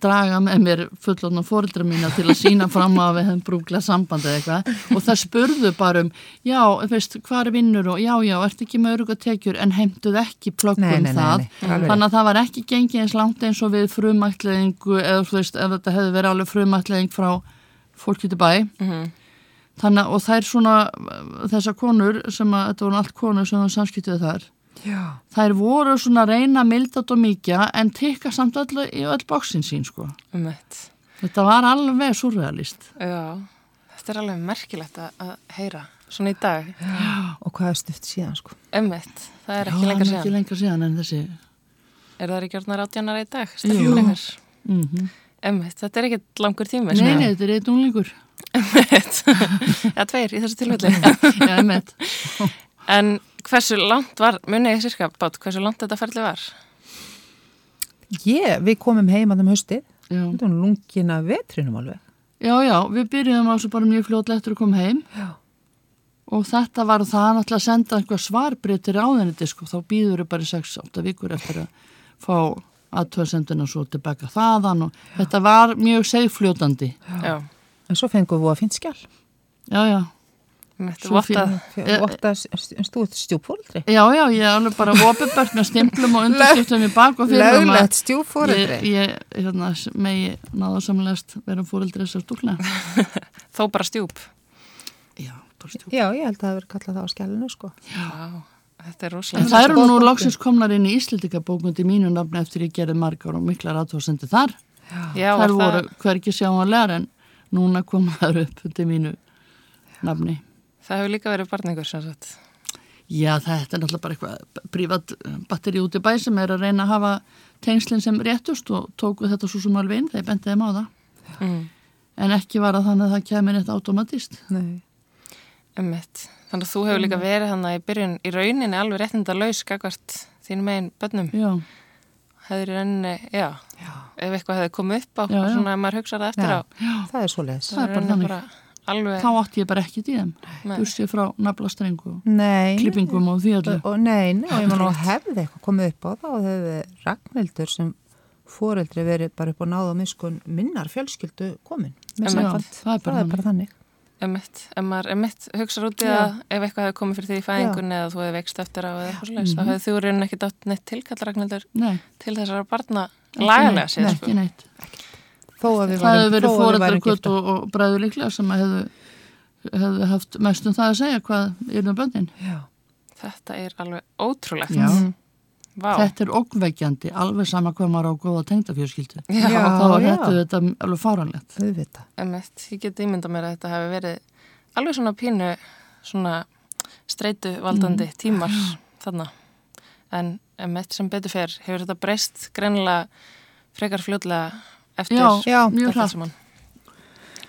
D: draga með mér fullotna fóreldra mína til að sína fram á að við hefum brúklað samband eða eitthvað og það spurðu bara um já, veist, hvað er vinnur og já, já, ert ekki með öruga tekjur en heimtuð ekki plöggum
E: Nei, nei, nei,
D: það þannig að það var ekki gengið eins langt eins og við frumætleðingu eða þú veist, ef þetta hefði verið alveg frumætleðing frá fólki til bæ
B: Mhm.
D: Þannig að og þær svona þessar konur sem að þetta voru allt konur sem það samskiptið þar
E: Já.
D: þær voru svona að reyna mildat og mikja en tikka samt öll í öll bóksin sín sko.
B: Um þetta
D: þetta var alveg surrealist
B: Já, þetta er alveg merkilegt að, að heyra svona í dag.
E: Og hvað er stuft síðan sko?
B: Emmett, það er
D: Já,
B: ekki lengur
D: hann er
B: síðan.
D: ekki lengur síðan en þessi.
B: Er það ekki orðnar átjánar í dag?
D: Jú.
B: Mm
D: mm
B: Emmett, þetta er ekkert langur tími
D: Nei, nei, þetta er eitt unglingur
B: já tveir í þessu tilfelli.
D: Já, einmitt.
B: En hversu langt var, munið ég sirka bát, hversu langt þetta ferli var?
E: Ég, við komum heim að þeim haustið.
D: Já.
E: þetta var lungina vetrinum alveg.
D: Já, já, við byrjuðum á þessu bara mjög fljótlega eftir að koma heim.
E: Já.
D: og þetta var það náttúrulega að senda einhver svarbrið til ráðinni sko, þá býður þau bara í 6-8 vikur eftir að fá aðtöðsenduna svo tilbaka þaðan og þetta var mjög segfljótandi
B: Já,
E: en svo fengum við að finn skjál
D: já, já, Eh,
E: Votta stúð stjúfóldri
D: já, já, ég er alveg bara opibert með stimplum og undirskriftum í bak og fyrir um
E: Löglegt stjúfóldri
D: ég, ég hérna, megi náða samlegast vera fóreldri þessar stúkna
B: þó bara stjúp.
D: Já, bara stjúk
E: Já, ég held að það hefur kallað það á skjálinu sko.
B: Já, þetta er rosalega
D: það eru nú loksins komnar inn í Íslendingabókundi mínu nafni eftir ég gerði margar og miklar aðtóðsendi þar.
B: Já,
D: þar
B: var
D: voru
B: það,
D: hverki sjáanlegar en núna koma þær upp undir mínu nafni.
B: það hefur líka verið barningur sem sagt
D: Já, þetta er náttúrulega bara eitthvað prívat batteri út í bæ sem er að reyna að hafa tengslinn sem réttust og tóku þetta svo sem alveg inn þegar ég bendi þeim á það.
B: mm.
D: En ekki var að þannig að það kemur eitt automatist.
E: Nei.
B: Emmett, þannig að þú hefur líka verið hann í byrjun í rauninni alveg réttinda laus gagvart þínum megin bönnum
D: Já,
B: hefur í rauninni, já, ef eitthvað hefði komið upp á,
D: Já, já.
B: svona ef maður hugsaði það eftir
E: Já.
B: á
E: Það er svo leiðis
D: er
B: alveg,
D: þá átti ég bara ekki í þeim. Bursið frá naflastrengu og
E: Nei,
D: klippingum og því öllu.
E: og nei, nei, og ég man nú hefði eitthvað komið upp á það og hefði Ragnhildur sem fóreldri verið bara upp á náða miskun minnar fjölskyldu komin.
D: Já, er
E: það er bara þannig
B: emitt, ef maður emitt hugsaður út í
E: Já.
B: að ef eitthvað hefði komið fyrir því í fæðingunni eða þú hefði veikst eftir á eða eitthvað svolítið, þá hefði þú raunin ekki dátt neitt tilkall Ragnhildur
D: Nei,
B: til þessara barna lagalega
D: neitt,
B: séð,
D: ekki
B: sko.
D: neitt.
E: þó að við
D: Það
E: værum-
D: verið
E: giftar.
D: og, og bræður líklega sem hefðu, hefðu haft mest um það að segja hvað er um bönnin.
E: Já.
B: Þetta er alveg ótrúlegt.
D: Já.
B: Vá.
D: Þetta er ógveikjandi, alveg sama hvað maður á góða tengdafjörskildu.
B: Já,
E: Já.
D: Þá er þetta, þetta alveg fáranlegt.
E: auðvitað.
B: emitt, ég get ímynda mér að þetta hefði verið alveg svona pínu svona streitu valdandi
D: Mm.
B: tímar þarna. En emitt sem betur fer, hefur þetta breyst greinilega frekar fljótlega eftir
D: Já,
E: Já,
D: mjög
B: þetta
D: hratt.
B: saman.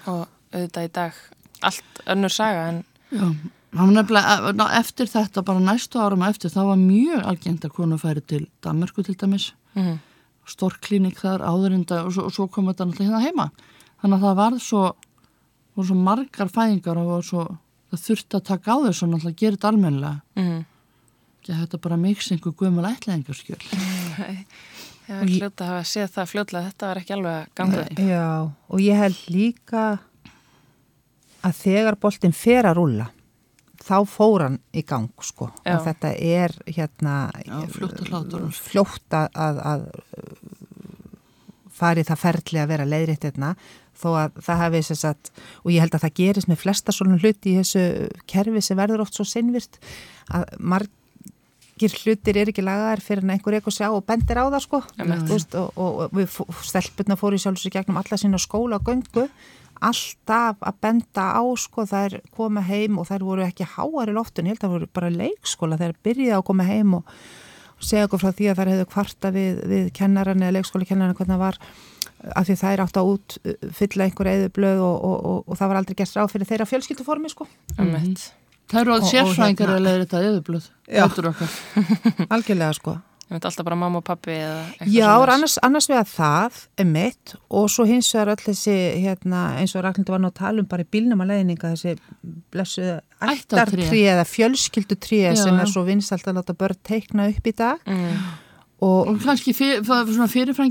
B: Og auðvitað í dag allt önnur saga en
D: Já, var ná, eftir þetta, bara næstu árum eftir, það var mjög algengt að konu færi til Danmarku til dæmis,
B: mm,
D: storklínik þar, áðurinda og, svo- svo kom þetta náttúrulega hérna heima. Þannig að það varð svo, voru svo margar fæðingar og var svo, það þurfti að taka á þessu og náttúrulega gera þetta almennilega.
B: mm,
D: Ekki að þetta bara mix einhver gömul ætlaðingarskjöl.
B: ég hef hljóta að hafa séð það fljótlega þetta var ekki alveg upp.
E: Já, og ég held líka að þegar boltinn fer að rúlla þá fór hann í gang sko
B: Já.
E: og þetta er hérna
D: Já, fljótt að hlátur.
E: fljótt að, að, að fari það ferli að vera leiðrétt hérna þó að það hafi þess að og ég held að það gerist með flesta svona hluti í þessu kerfi sem verður oft svo sinnvirt að margir hlutir er ekki lagaðar fyrir en einhver eitthvað sjá og bendir á það sko. Þú veist, og, og, og við stelpurna fóru í sjálfsög gegnum alla sína skóla og göngu alltaf að benda á sko þær koma heim og þær voru ekki háar í loftun, ég held að það voru bara leikskóla þær byrjaði að koma heim og segja okkur frá því að þær hefðu kvarta við, við kennaran eða leikskóla kennaran hvernig það var af því þær átt að út fylla einhver eðu blöð og, og, og, og það var aldrei gert ráð fyrir þeirra fjölskylduformi sko
B: Emitt.
D: Það eru
E: Og-
D: að
E: og
D: sérfræðingar
E: hérna-
D: að leiða þetta þetta okkar.
E: algjörlega sko
B: Emitt alltaf bara mamma og pappi eða eitthvað
E: Já, annars, annars vegar það er mitt og svo hins vegar öll þessi hérna, eins og Ragnhildur var nú að tala um bara í bílnum að leiðninga þessi blessuð
D: Ættartré.
E: ættartré eða fjölskyldutré
D: Já,
E: sem er svo vinsalt að láta börn teikna upp í dag.
B: Mm,
E: og
D: Og kannski fyr,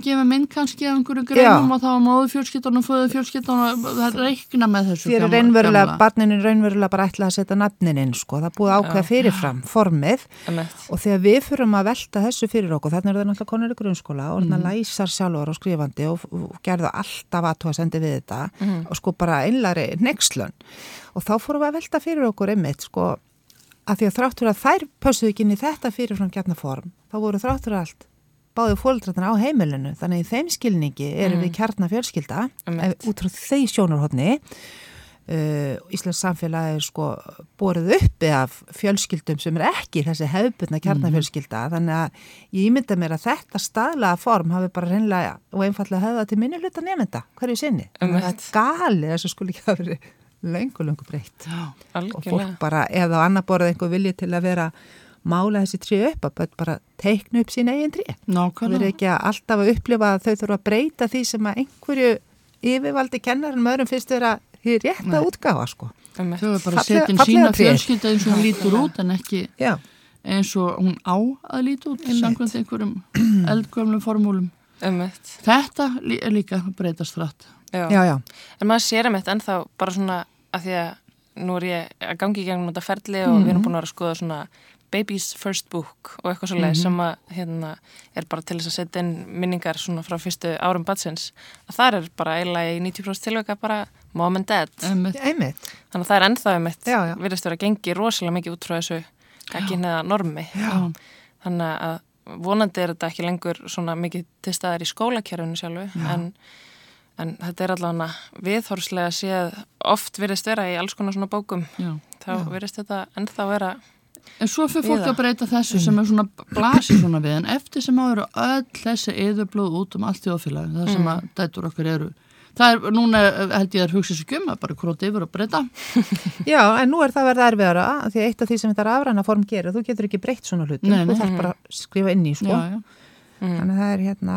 D: gefa mynd kannski af einhverju greinum
E: Já.
D: og þá móðu fjölskyldunum, föðu fjölskyldunum og það reikna með þessu
E: þér er raunverulega, er raunverulega bara ætla að setja nafnin inn sko, það búið að ákveða fyrirfram formið
B: emitt.
E: og þegar við fyrum að velta þessu fyrir okkur, þannig er það náttúrulega konur í grunnskóla og
D: Mhm.
E: mm. læsar sjálfur og skrifandi og, og gerðu alltaf aðtúa sendi við þetta og sko bara einlari nexlun og þá fórum við að velta fyrir okkur einmitt sko að því að þráttur að þær pössuðu ekki inn í þetta fyrirfram gætna form, þá voru þráttur allt báðu fóldrarna á heimilinu þannig í þeim skilningi erum við kjarnar fjölskylda
B: Einmitt.
E: ef, út frá þeir sjónarhóttni Uh, Íslands samfélagi er sko borið uppi af fjölskyldum sem er ekki þessi hefbundna kjarnafjölskylda þannig að ég ímynda mér að þetta staðlaða form hafi bara reynlega og einfallega höfða til minni hluta nefnda hverju sinni.
B: Einmitt.
E: Það er galið þess að verið löngu, löngu breytt
D: Já,
E: og fólk bara, eða á annar borðið einhver vilji til að vera mála þessi trí upp að bara teikna upp sín eigin trí. Það verður ekki að alltaf að upplifa að þau þurfa að breyta því sem að einhverju yfirvaldi kennarinn með öðrum fyrst vera því rétta útgáfa sko.
D: Þau er bara að setja inn sína fjölskylda eins og hún lítur út en ekki
E: Já,
D: eins og hún á að líta út samkvæmt einhverjum eldgöflum formúlum.
B: Emitt.
D: Þetta er líka að breytast rætt.
B: Já.
E: já, já.
B: En maður sér emitt ennþá bara svona að því að nú er ég að gangi í gegnum þetta ferli og við erum búin að vera að skoða svona Baby's First Book og eitthvað svolítið sem að hérna er bara til þess að setja inn minningar svona frá fyrstu árum batsins að það er bara eiginlega í 90% tilveika bara mom and dad.
D: Einmitt.
E: Einmitt.
B: Þannig að það er ennþá
E: Já, já.
B: virðist vera að gengi rosalega mikið út frá þessu gagginniða normi.
D: Já.
B: Þannig að vonandi er þetta ekki lengur svona mikið til staðar í skólakerfinu sjálfu en, en þetta er allavega viðhorslega séð oft virðist vera í alls konar svona bókum.
D: Já.
B: þá virðist þetta ennþá vera
D: En svo fyrir fólk að breyta þessu sem er svona blasir svona við. En eftir sem áður öll þessi eðurblóð út um allt þjóðfélag það sem að dætur okkar eru. Það er, núna held ég að hugsa sér um að bara króti yfir og breyta.
E: Já, en nú er það verið erfiðara því að eitt af því sem þetta rafræna form gerir, þú getur ekki breytt svona hlutum, þú þarf bara að skrifa inn í sko.
D: já, já.
E: Þannig að það er hérna,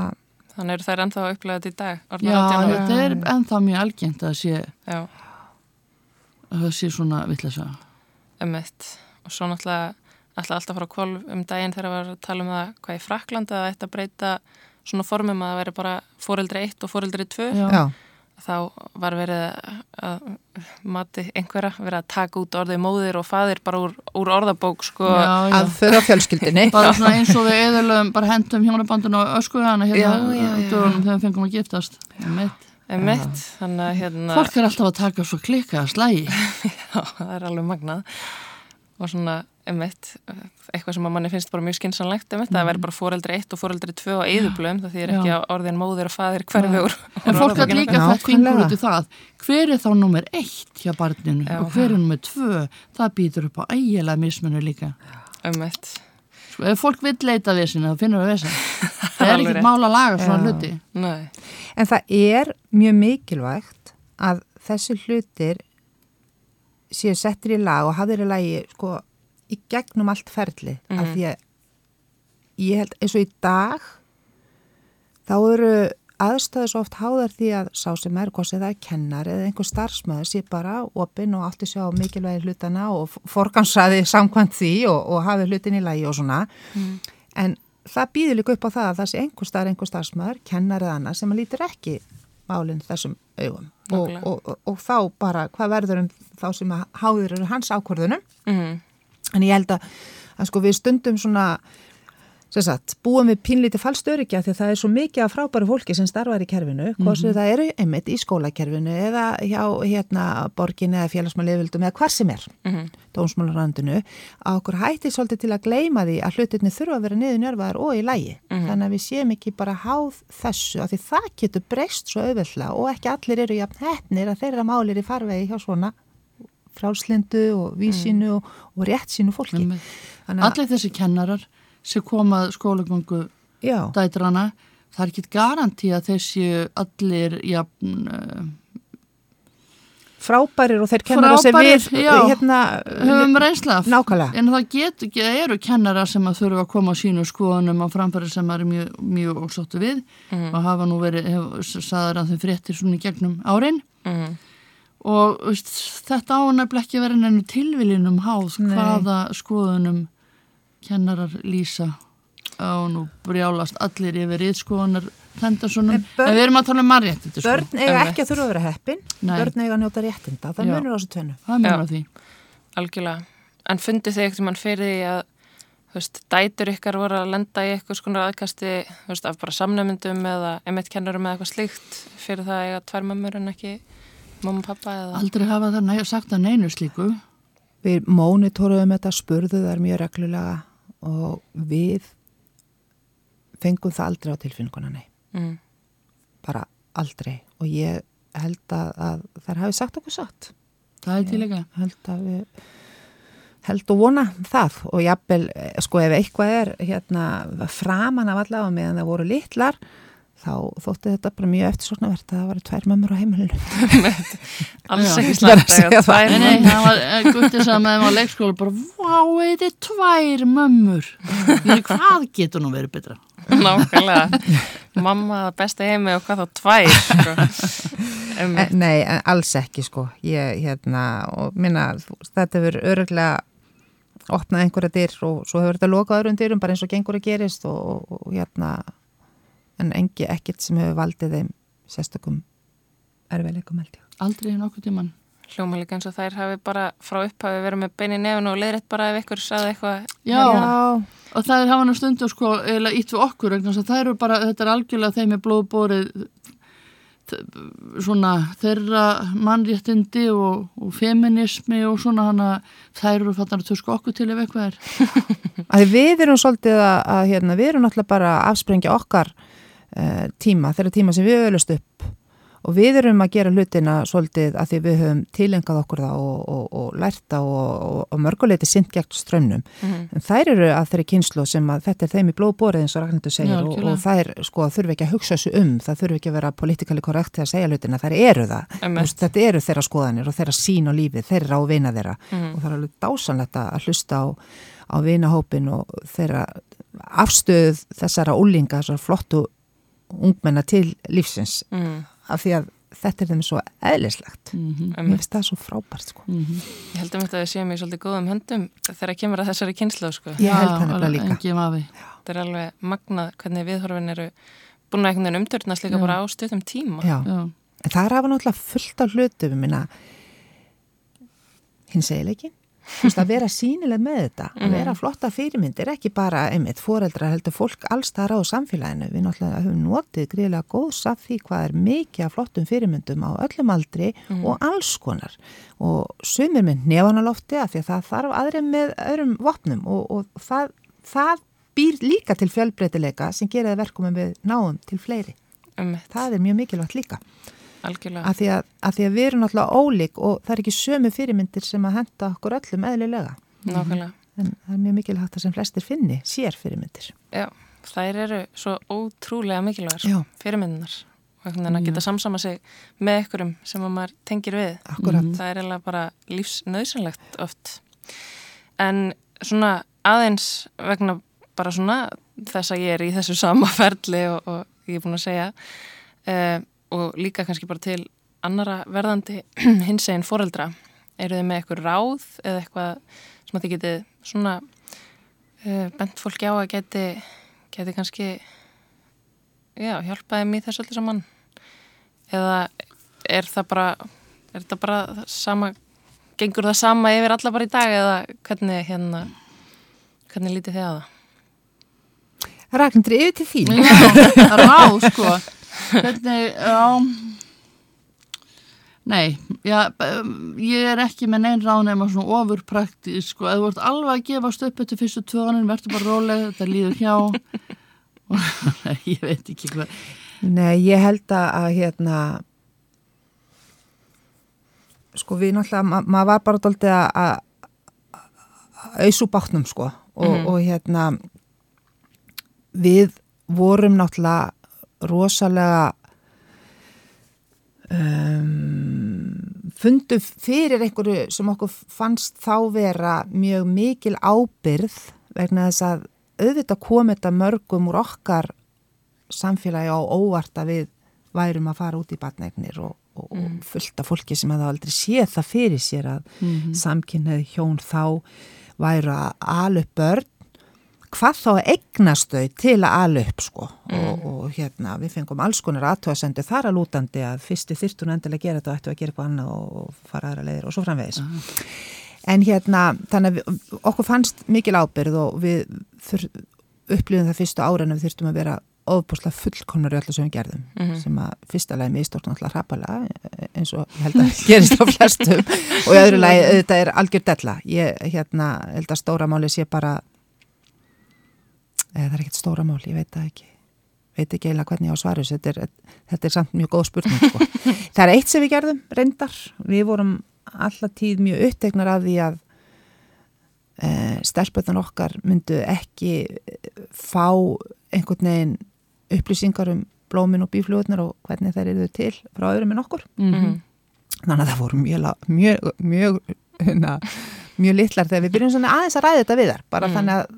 B: þannig eru þær ennþá að upplega þetta í dag
D: já,
B: 18 ára.
D: þetta er ennþá mjög algengt að sé,
B: Já,
D: að það sé svona vittlesa
B: emitt og svo náttúrulega alltaf alltaf að fara á kvolf um daginn þegar var að tala um það hvað í Fraklanda að breyta svona formum að það væri bara fóreldri 1 og fóreldri 2
D: já,
E: já,
B: þá var verið að mati einhverja verið að taka út orðið móðir og faðir bara úr, úr orðabók sko
D: já, já.
E: að föða fjölskyldinni
D: bara svona eins og við eðurlegum bara hendum hjónabandinu og öskuðana hérna
B: Já,
D: þegar við fengum að giftast. Einmitt.
B: emitt, þannig að hérna
D: fólk er alltaf að taka svo klikka að slægi
B: Já, það er alveg magnað og svona, emitt eitthvað sem að manni finnst bara mjög skinsanlegt emitt, það verður bara fóreldri 1 og fóreldri 2 á eðublöðum, það þýðir ekki að orðin móðir og faðir hverfi úr
D: en fólk að líka fingur
E: nákvæmlega.
D: út í það. Hver er þá nummer eitt hjá barninu
B: Já.
D: og hver er nummer tvö? Það býtur upp á ægilega mismunur líka.
B: Emitt,
D: sko, ef fólk vill leita við sinna þá finnur það við sinna það er ekkert
B: rétt.
D: mál að laga svona
E: Já.
D: hluti.
B: Nei.
E: En það er mjög mikilvægt að þessi hlutir séu settir í lag og hafðir í lagi sko í gegnum allt ferli af því að ég held eins og í dag þá eru aðstæðu svo oft háðar því að sá sem er hvort sem það er kennar eða einhver starfsmöður sé bara opinn og allt í sjá mikilvægi hlutana og forgansraði samkvæmt því og, og hafi hlutin í lagi og svona. En það býður líka upp á það að það sé einhver starf, einhver starfsmöður, kennar eða annað sem að lítur ekki málinn þessum augum og, og, og, þá bara hvað verður um þá sem að háður eru hans ákvörðunum
B: mm.
E: En ég held að, að sko við stundum svona, sagt, búum við pínlítið fallstörykja því að það er svo mikið af frábæru fólki sem starfar í kerfinu, mm -hmm. hvort það eru einmitt í skólakerfinu eða hjá hérna borginni eða félagsmálefildum eða hvar sem er, mm -hmm. dómsmálarandinu, að okkur hætti svolítið til að gleyma því að hlutinni þurfa að vera niður njörfaðar og í lægi. Þannig að við séum ekki bara háð þessu, af því það getur breyst svo auðvöldlega og ekki allir eru jafn hefnir að þeirra málir í farvegi hjá svona frálslindu og vísinu og, og rétt sínu fólki.
D: Allir þessi kennarar sem komað skólagöngu dætrana það er ekki garanti að þessi allir jafn uh,
E: frábærir og þeir kennara sem við
D: já.
E: hérna,
D: höfum reynsla af.
E: Nákvæmlega.
D: en það get, eru kennara sem að þurfa að koma á sínu skoðunum á framfæri sem er mjög, mjög ósáttu við og hafa nú verið hef, saður að þau fréttir svona í gegnum árin
B: Mm.
D: og veist, þetta ánæfnilega ekki verið enn tilviljunum háð hvaða skoðunum kennarar lýsa og nú brjálast allir yfir íðskoðunar tendarsunum,
E: En
D: við erum að tala um marréttindi sko.
E: börn eiga
B: Einmitt.
E: ekki að þurfa að vera heppin.
D: Nei.
E: börn eiga að njóta réttinda, það munur á þessu tvennu.
D: Það
B: Já.
D: að því.
B: Algjörlega. En fundið þið ekkert mann fyrir því að veist, dætur ykkar voru að lenda í eitthvað skonar aðkasti veist, af bara samnefndum eða emitt kennurum eða eitthvað slíkt fyrir það að eiga tvær mömmur en ekki mamma og pappa eða?
D: Aldrei hafa það næ, sagt að neinu slíku.
E: Við mónitoruðum þetta, spurðu þær mjög reglulega og við fengum það aldrei á tilfinninguna nei,
B: mm.
E: bara aldrei. Og ég held að, að þær hafi sagt okkur satt.
D: Það er til líka.
E: held að við held og vona það. Og jafnvel, eh, sko ef eitthvað er hérna framan af allavega meðan það voru litlar þá þótti þetta bara mjög eftirsóknarvert að það var tvær mömmur á heimilinu.
B: Alls ekki
E: að
B: slæmt
E: það.
D: var eh, guttið sem með þeim á leikskóla bara, vá, þetta er tvær mömmur. Hvað getur nú verið betra?
B: nákvæmlega. Mamma það besta heimi og hvað þá tvær sko. um,
E: Nei, en alls ekki sko. Ég, hérna, og minna þetta hefur öruglega opnað einhverja dyr og svo hefur þetta lokað öðrum dyrum bara eins og gengur að gerist og, og, og hérna en engi ekkert sem hefur valdið þeim sérstökum erfiðleikum held ég.
D: Aldrei nokkuð tíman
B: hljóma líka eins og þær hafi bara frá upphafi verið með bein í nefn og leiðrætt bara ef ykkur saði eitthvað.
D: Já,
E: Já,
D: og það er hafa nú stundu sko, eða ítt við okkur það eru bara, þetta er algjörlega þeim er blóðbórið svona þeirra mannréttindi og, og feminismi og svona hana þær eru fattar að tuska okkur til ef eitthvað er.
E: Við erum svolítið að, að hérna, við erum náttúrulega bara að afsprengja okkar uh, tíma, þeirra tíma sem við öllust upp. Og við erum að gera hlutina svolítið að því við höfum tilengað okkur það og, og, og lærta og, og, mörguleiti sint gegn strömmnum en þær eru að þeirri kynslu sem að þetta er þeim í blóðborið eins og Ragnhildur segir
D: Já,
E: og, þær sko þurfi ekki að hugsa þessu um. Það þurfi ekki að vera politikali korrekt að segja hlutina, þær eru það. Veist, þetta eru þeirra skoðanir og þeirra sín og lífið, þeirra og vina þeirra. Og það er alveg dásanlegt að hlusta á, á vinahópin og þeirra afstöð þessara úlinga, þessara flottu ungmenna til lífsins
B: mm.
E: af því að þetta er þeim svo eðlislegt
D: Mhm.
E: mér finnst það svo frábært sko
B: ég held um þetta að við séum í svolítið góðum höndum þegar kemur að þessari kynslu sko.
E: ég held það nefnilega líka
B: þetta er alveg magnað hvernig viðhorfin eru búin að einhvern veginn umtörnast líka
D: Já.
B: bara á stuttum tíma
E: Já,
D: Já.
E: en það er hafa náttúrulega fullt af hlutum, ég minna hins veist, að vera sínileg með þetta, að vera flotta fyrirmyndir, ekki bara einmitt foreldra heldur fólk alls þar á samfélaginu. Við náttúrulega höfum notið gríðilega góðs af því hvað er mikið af flottum fyrirmyndum á öllum aldri og alls konar. Og sumir með nefanalofti að því að það þarf aðrið með öðrum vopnum og, og það, það býr líka til fjölbreytileika sem gerir það verkum en við náum til fleiri.
B: Einmitt,
E: Það er mjög mikilvægt líka
B: algjörlega.
E: að því að, að því að við erum náttúrulega ólík og það er ekki sömu fyrirmyndir sem að henda okkur öllum eðlilega
B: Nákvæmlega.
E: en það er mjög mikilvægt að sem flestir finni sér fyrirmyndir
B: Já, þær eru svo ótrúlega mikilvægar
E: Já.
B: fyrirmyndunar og veginn að geta samsama sig með einhverjum sem að maður tengir við.
E: Akkurat.
B: Það er eiginlega bara lífsnauðsynlegt oft. En svona aðeins vegna bara svona þess að ég er í þessu sama ferli og, og ég er búin að segja uh, og líka kannski bara til annara verðandi hins eginn foreldra. Eru þið með eitthvað ráð eða eitthvað sem að þið getið svona uh, bent fólki á að geti, geti kannski já, hjálpa þeim í þessu öllu saman eða er það bara er það bara það sama gengur það sama yfir alla bara í dag eða hvernig hérna hvernig lítið þið á það?
E: Ragnindri, yfir til þín
D: Já, á, sko. Hvernig, já, nei, já, ég er ekki með neinn ráð nema svona ofurpraktísk, sko, ef þú ert alveg að gefast upp eftir fyrstu tvöðaninn, verður bara róleg, þetta líður hjá, og ég veit ekki hvað,
E: Nei, ég held að, hérna sko við náttúrulega, ma maður var bara dóltið að auðsú bátnum sko. Og, og hérna við vorum náttúrulega rosalega um, fundu fyrir einhverju sem okkur fannst þá vera mjög mikil ábyrð vegna þess að auðvitað kom þetta mörgum úr okkar samfélagi á óvart að við værum að fara út í batneignir og, og, og fullt af fólki sem hefði aldrei séð það fyrir sér að mm -hmm. samkynneið hjón þá væru að ala upp börn hvað þá eignast þau til að ala upp sko. Og, og hérna við fengum alls konar aðtöðasendu þar að lútandi að fyrstu þyrstun endilega gera þetta og ættu að gera eitthvað annað og, fara aðra leiðir og svo framvegis. En hérna þannig að við, okkur fannst mikil ábyrð og við þur, upplifum það fyrstu ára en við þurftum að vera ofbúslega fullkomnar í öllu sem við gerðum sem að fyrsta lagi mistort náttúrulega hrapalega eins og ég held að gerist á flestum. Og í öðru lagi auðvitað er algjör della. Ég hérna held að stóra máli sé bara eða það er ekkert stóra mál, ég veit það ekki. Veit ekki eiginlega hvernig ég á að svara þessu þetta er, þetta er samt mjög góð spurning sko. það er eitt sem við gerðum, reyndar. Við vorum alltaf tíð mjög upptegnar af því að e, stelpötan okkar myndu ekki eh, fá einhvern veginn upplýsingar um blómin og bíflugurnar og hvernig þær eru til frá öðrum en okkur.
B: Mm
E: þannig að það voru mjög mjög, mjög, hérna, mjög litlar þegar við byrjum svona aðeins að ræða þetta við þar bara þannig að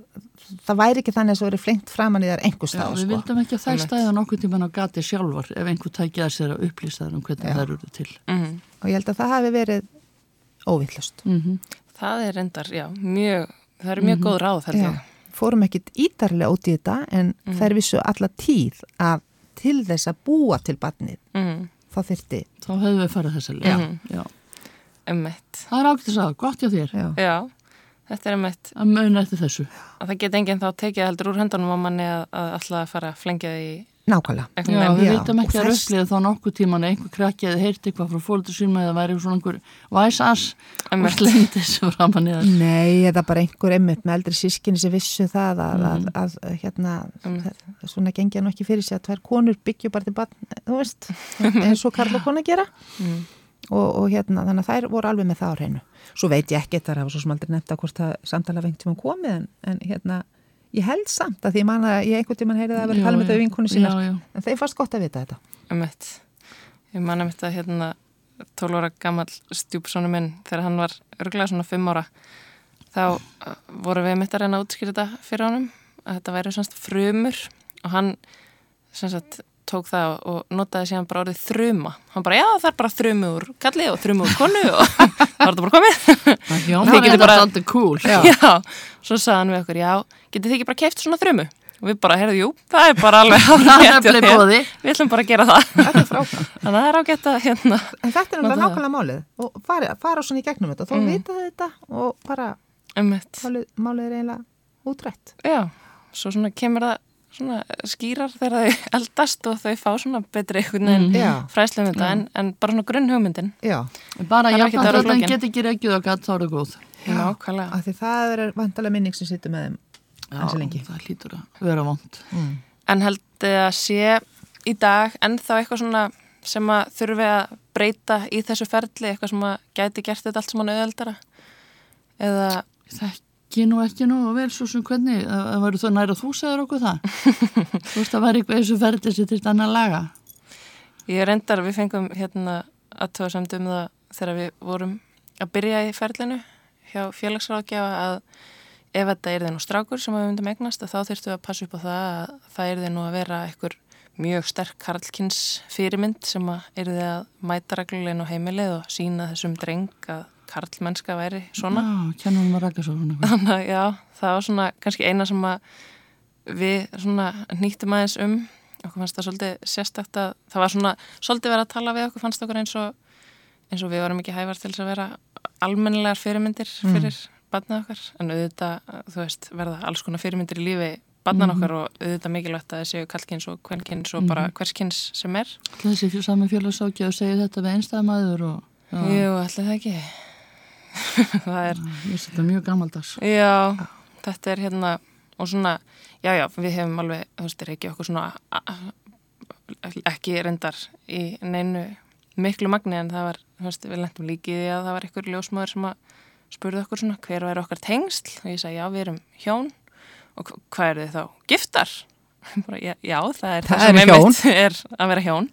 E: það væri ekki þannig að það verið flengt framan í þar einhvers
D: já,
E: stað
D: við
E: sko.
D: vildum ekki að þær
B: Einmitt.
D: stæða nokkuð tíman á gati sjálfar ef einhver tækja að sér að upplýsa þær um hvernig
E: Já.
D: þær eru til.
B: -hmm.
E: og ég held að það hafi verið óvillust
D: Mm
B: Það er reyndar, já, mjög það eru mjög góð ráð held ég
E: fórum ekkit ítarlega út í þetta en þær vissu alla tíð að til þess að búa til barnið
B: mm.
E: þá þyrfti
D: Þá hefðu við farið þessa leið.
B: Mhm.
D: Já.
B: Emmett,
D: Það er ágætt að sagða, gott hjá þér
E: já,
B: já þetta er emmett
D: að muna eftir þessu.
B: að það get enginn þá tekið heldur úr höndunum á manni að, að alltaf að fara að flengja því
E: nákvæmlega.
D: Já, við
E: Já,
D: vildum ekki
E: og
D: að
E: þess-
D: röflið þá nokkuð tíman einhver krakki eða heyrti eitthvað frá fólkdur sín með að það væri svona einhver væsas og
B: Einmitt.
D: slengdi þessu framan í það.
E: Nei, eða bara einhver einmitt með eldri sískinni sem vissu það að, að, að, að hérna, svona gengja nú ekki fyrir sig að tvær konur byggju bara til barn, þú veist, eins og Karl og kona gera og, og hérna, þannig að þær voru alveg með það á hreinu. Svo veit ég ekki, það hafa svo sem aldrei nefnt að hvort það samtala vengt tíma komið en, en hérna, ég held samt að því ég man að ég einhvern tíman heyrði það að vera að tala með þau vinkonu
D: já.
E: en þeir fannst gott að vita þetta.
B: Emmett, ég man emmett að hérna 12 ára gammal stjúpsónu minn þegar hann var örglega svona 5 ára þá uh, voru við mitt að reyna að útskýra þetta fyrir honum að þetta væri svona frumur og hann sem sagt tók það og notaði síðan bara orðið þruma hann bara, já það er bara þrumu úr kalli og þrumu úr konu og það var þetta bara komið
D: Já,
B: Þið
D: það
B: getið
D: er
B: bara-
D: alltaf cool.
B: já. svo sagði hann við okkur, já, getið þið ekki bara keift svona þrumu og við bara, heyrðu, jú, það er bara alveg
D: Það er.
B: Við ætlum bara að gera það
E: er.
B: Þannig að það er ágætt að hérna
E: En þetta er
B: Nota
E: náttúrulega
B: það.
E: nákvæmlega málið og fara, fara svona í gegnum þetta, þá mm. vita þau þetta og bara
B: einmitt,
E: málið, málið er eiginlega útrætt.
B: já, svo svona kemur það svona skýrar þegar þau eldast og þau fá svona betri einhvern veginn
E: Já.
B: fræslu um þetta en, en bara svona grunn hugmyndin
E: Já,
D: Bara
B: Það
D: jafnvægt
B: að vera
D: að hann
B: flókin.
D: get ekki reykjuð og gatt þá er það góð.
B: nákvæmlega
E: af því það er vantalega minning sem sittur með þeim ansi lengi.
D: það hlýtur að vera vond.
B: En held að sé í dag ennþá eitthvað svona sem að þurfi að breyta í þessu ferli, eitthvað sem að gæti gert þetta allt sem hann auðveldara? Eða,
D: Þekki nú ekki nú og vel svo sem hvernig, það það væri þó næra þú sagður okkur það. þú veist að væri eitthvað þessu ferði sem til annar laga.
B: ég reyndar, við fengum hérna aðtöðasamt um það þegar við vorum að byrja í ferlinu hjá félagsráðgjafa að ef þetta er þið nú strákur sem við myndum eignast að þá þurftum við að passa upp á það að það er þið nú að vera einhver mjög sterk karlkins fyrirmynd sem að er þið að mæta reglulegin á heimilið og sína þessum dreng að karlmennska væri svona.
D: Já, kennum við að rækja svo.
B: Þannig að já, það var svona kannski eina sem við svona nýttum aðeins um. Okkur fannst það svolítið sérstakt að það var svona svolítið verið að tala við okkur fannst okkur eins og eins og við varum ekki hæfar til þess að vera almennilegar fyrirmyndir fyrir barnið okkar. En auðvitað, þú veist, verða alls konar fyrirmyndir í lífi barnan okkar og auðvitað mikilvægt að það séu kallkins og kvenkins og bara hverskins sem er.
D: Þessi fjö- sami félagsákja og segja þetta við einstæðamaður og
B: Jú, það ekki það er
D: ég sé þetta mjög gammaldags.
B: Já, þetta er hérna og svona, já, já, við hefum alveg, þú veist, er ekki okkur svona ekki reyndar í neinu miklu magni en það var, þú veist, við lendum líkið í að það var einhver ljósmaður sem að spurði okkur svona hver væri okkar tengsl og ég sagði já, við erum hjón og hva- hvað eru þið þá? Giftar? Bara, já, já, það er það,
E: Það
B: sem einmitt er að vera hjón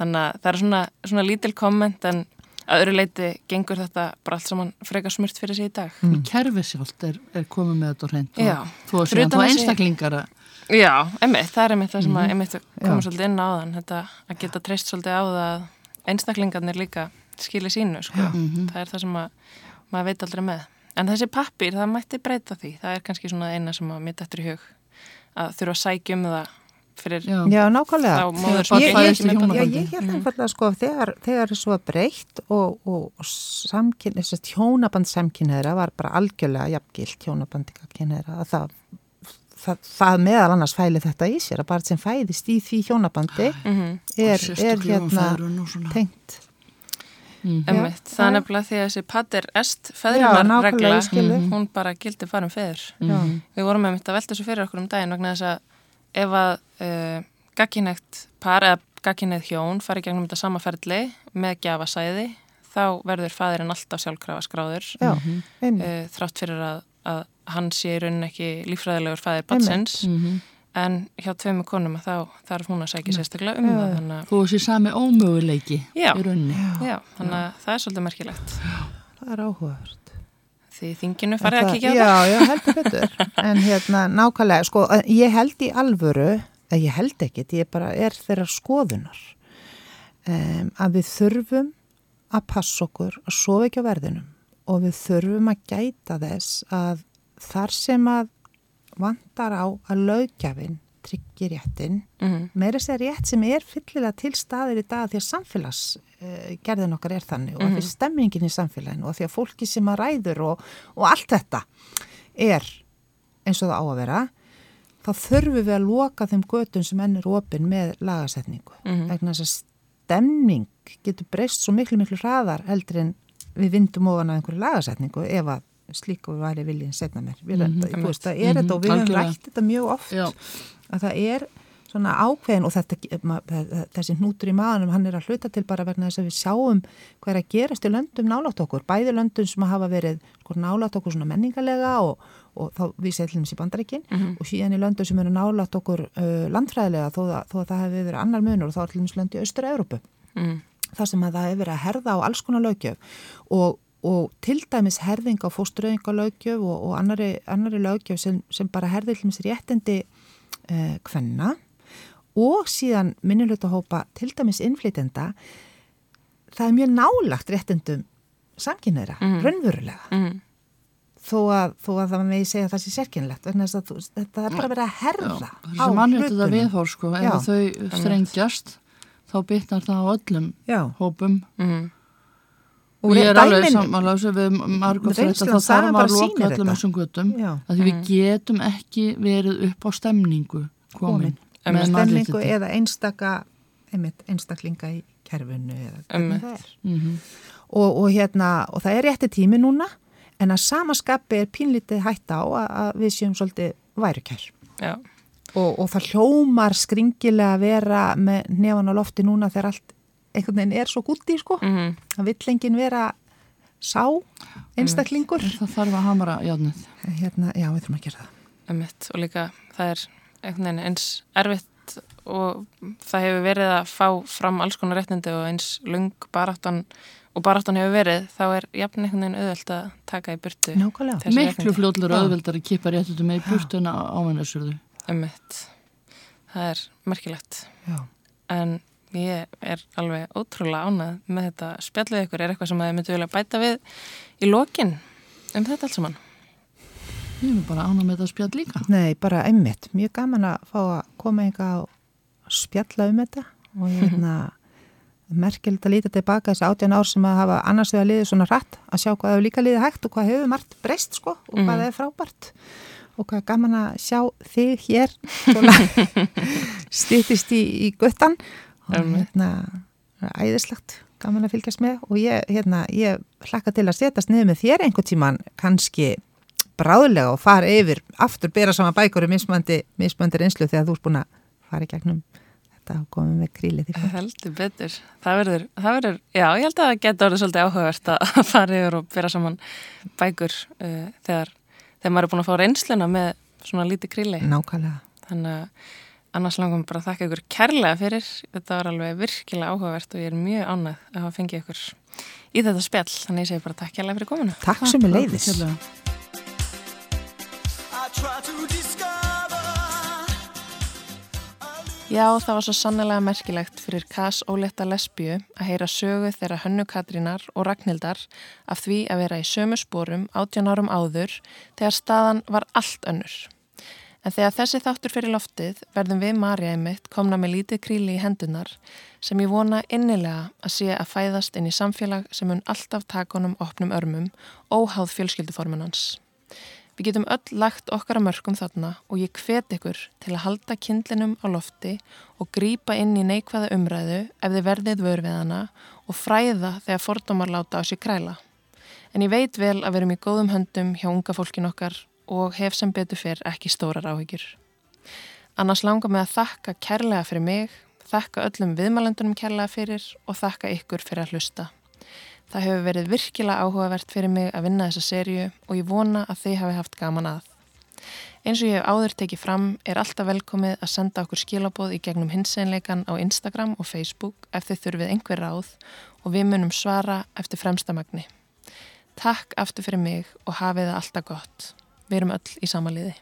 B: þannig að það er svona, svona lítil komment en að öðru leiti gengur þetta bara allt saman frekar smurt fyrir sig í dag.
D: Mm. Kerfið sjálft er, er komið með þetta og og þú að segja,
B: utan
D: þú
B: þessi-
D: einstaklingar að
B: Já, einmitt, það er einmitt það sem að einmitt
E: Já.
B: koma svolítið inn á þann þetta að geta treyst svolítið á það að einstaklingarnir líka skili sínu sko. það er það sem að maður veit aldrei með. En þessi pappir, það mætti breyta því. Það er kannski svona eina sem að mér dættur í hug að þurfa að sækja um það fyrir
D: já,
E: Já, nákvæmlega. Ég, ég, ég held einfallega sko þegar, þegar þessu var breytt og, og, og samkyn, hjónaband samkynneðra var bara algjörlega jafngilt hjónabandi kynneðra að það, það, það meðal annars fæli þetta í sér að bara sem fæðist í því hjónabandi
B: Mhm,
E: er, er
D: sérstaklega um
E: hérna tengt.
B: Einmitt, það er nefnilega því að þessi pater est
E: Já,
B: feðrunar
E: nákvæmlega,
B: regla,
E: ég skil þig.
B: hún bara gildi farum feður.
E: Já.
B: Við vorum með mitt að velta þessu fyrir okkur um daginn vegna þess að ef að uh, gagkinægt par eða gagkinægt hjón fari gegnum þetta sama ferli með gjafasæði þá verður fæðurinn alltaf sjálfkrafa skráður.
E: Já,
B: uh, þrátt fyrir að, að hann sé í rauninni ekki lífræðilegur fæðir batsins
D: Mhm.
B: en hjá tveimu konum að þá þarf hún að sækja sérstaklega um það þannig að,
D: Þú sé sami ómöguleiki
B: Já.
D: í rauninni.
B: já, þannig að það er svolítið merkilegt.
E: Það er áhugavert.
B: Því þinginu farið að
E: Það-
B: kíkja á
E: já,
B: það
E: Já, heldur betur. En hérna, nákvæmlega, sko, ég held í alvöru, eða ég held ekkit, ég bara er þeirra skoðunar, um, að við þurfum að passa okkur að sofa ekki á verðinum og við þurfum að gæta þess að þar sem að vantar á að lögjafinn tryggir réttin,
B: Mhm.
E: meira sér rétt sem er fyllilega til staðir í dag því að samfélags gerðin okkar er þannig og mm því stemmingin í samfélaginu og því að fólki sem að ræður og, og allt þetta er eins og það á að vera þá þurfum við að loka þeim götun sem enn er opinn með lagasetningu
B: Mhm.
E: vegna þess að stemning getur breyst svo miklu miklu hraðar heldur en við vindum ofan að einhverju lagasetningu ef að slíku væri viljinn setna mér við, mm -hmm. þú veist, það er þetta og við höfum
D: algjörlega.
E: rætt þetta mjög oft
D: Já.
E: að það er svona ákveðin og þetta, þessi hnútur í maðanum hann er að hluta til bara vegna þess að við sjáum hvað er að gerast í löndum nálátt okkur. Bæði löndum sem hafa verið sko, nálátt okkur svona menningarlega og, og þá við setlum í bandaríkin og síðan í löndum sem eru nálátt okkur uh, landfræðilega þó, að- þó að það hefur verið annar munur og þá er dæmis lönd í austur-Európu
B: Mhm.
E: þar sem að það hefur verið að herða á alls konar lögjöf og, og til dæmis herðing á fósturöðingalögjöf og, og annari, annari lögjöf sem, sem bara herði dæmis réttindi uh, kvenna og síðan minnulötahópa til dæmis innflytenda það er mjög nálagt réttindum samkynneira,
B: Mhm.
E: raunverulega
B: Mhm.
E: þó að, þó að það megi segja að það sé sérkynlegt vegna þess að þú, þetta er bara verið að herða á
D: að
E: hlutunum.
D: viðhór sko, að þau strengjast þá bytnar það á öllum
E: Já,
D: hópum
B: Mhm.
E: og
D: og ég er alveg samanlega sem við margum þetta þá
E: sagan
D: þarf
E: bara
D: að loka öllum þessum göttum að því við getum ekki verið upp á stemningu komin,
B: Komin.
D: Með
E: stemningu eða einstaka einmitt, einstaklinga í kerfinu eða hvernig það er.
D: Mhm.
E: og, og hérna, og það er rétti tími núna en að samaskapi er pínlítið hætta á að, að við séum svolítið værukær.
B: Já,
E: og, og það hljómar skringilega að vera með nefan á lofti núna þegar allt einhvern veginn er svo gúti sko,
B: mhm,
E: það vill enginn vera sá einstaklingur.
D: Það þarf að hamra játnið
E: hérna, já, við þurfum að gera það.
B: Einmitt, og líka það er eins erfitt og það hefur verið að fá fram alls konar réttindi og eins lung baráttan og baráttan hefur verið þá er jafn einhvern veginn auðvelt að taka í burtu
E: nákvæmlega.
D: miklu
E: Já.
D: auðveldar að kippa réttutum með í burtuna ámennasurðu
B: Einmitt. það er merkilegt.
E: Já.
B: en ég er alveg ótrúlega ánað með þetta spjallið ykkur. Er eitthvað sem þið myndu vilja bæta við í lokin um þetta allt saman
D: ég er nú bara ána með þetta spjall líka.
E: Nei, bara einmitt, mjög gaman að fá að koma einhvað og spjalla um þetta og hérna merkilegt að líta tilbaka þessi átján ár sem að hafa annars vegar liðið svona rætt að sjá hvað hefur líka liðið hægt og hvað hefur margt breyst sko og hvað
B: Mhm.
E: er frábært. Og hvað er gaman að sjá þig hér svona stýttist í, í guttan og hérna það er æðislegt gaman að fylgjast með. Og ég, hérna, ég hlakka til að setjast niður með þér einhvern tíman kannski bráðlega og fara yfir aftur bera saman bækur um mismandi reynslu þegar þú ert búin að fara í gegnum þetta og koma með krílið í fólk.
B: heldur betur. Það verður, það verður, já ég held að það geta orðið svolítið áhugavert að að fara yfir og bera saman bækur uh, þegar, þegar maður er búin að fá reynsluna með svona lítið kríli
E: Nákvæmlega.
B: þannig að annars langum bara að þakka ykkur kærlega fyrir. Þetta var alveg virkilega áhugavert og ég er mjög ánægð að hafa fengið ykkur í þetta spjall, þannig ég segi bara takk kærlega fyrir komuna.
E: Takk sem er leiðis.
B: Já, það var svo sannlega merkilegt fyrir Kass Óletta Lesbíu að heyra sögu þeirra Hönnu Katrínar og Ragnhildar af því að vera í sömu spórum 18 árum áður þegar staðan var allt önnur. En þegar þessi þáttur fyrir loftið verðum við Marja einmitt komna með lítið kríli í hendunar sem ég vona innilega að sé að fæðast inn í samfélag sem mun alltaf takonum opnum örmum óháð fjölskylduformunans. Við getum öll lagt okkar að mörgum þarna og ég hvet ykkur til að halda kindlinum á lofti og grípa inn í neikvæða umræðu ef þið verðið vör við hana og fræða þegar fordómar láta á sér kræla. En ég veit vel að við erum í góðum höndum hjá unga fólkin okkar og hef sem betur fyrr ekki stórar áhyggjur. Annars langar mig að þakka kærlega fyrir mig, þakka öllum viðmælendunum kærlega fyrir og þakka ykkur fyrir að hlusta. Það hefur verið virkilega áhugavert fyrir mig að vinna þessa serju og ég vona að þið hafi haft gaman að. Eins og ég hef áður tekið fram er alltaf velkomið að senda okkur skilaboð í gegnum hinseinleikan á Instagram og Facebook ef þið þurfið einhver ráð og við munum svara eftir fremsta magni. Takk aftur fyrir mig og hafið það alltaf gott. Við erum öll í samaliði.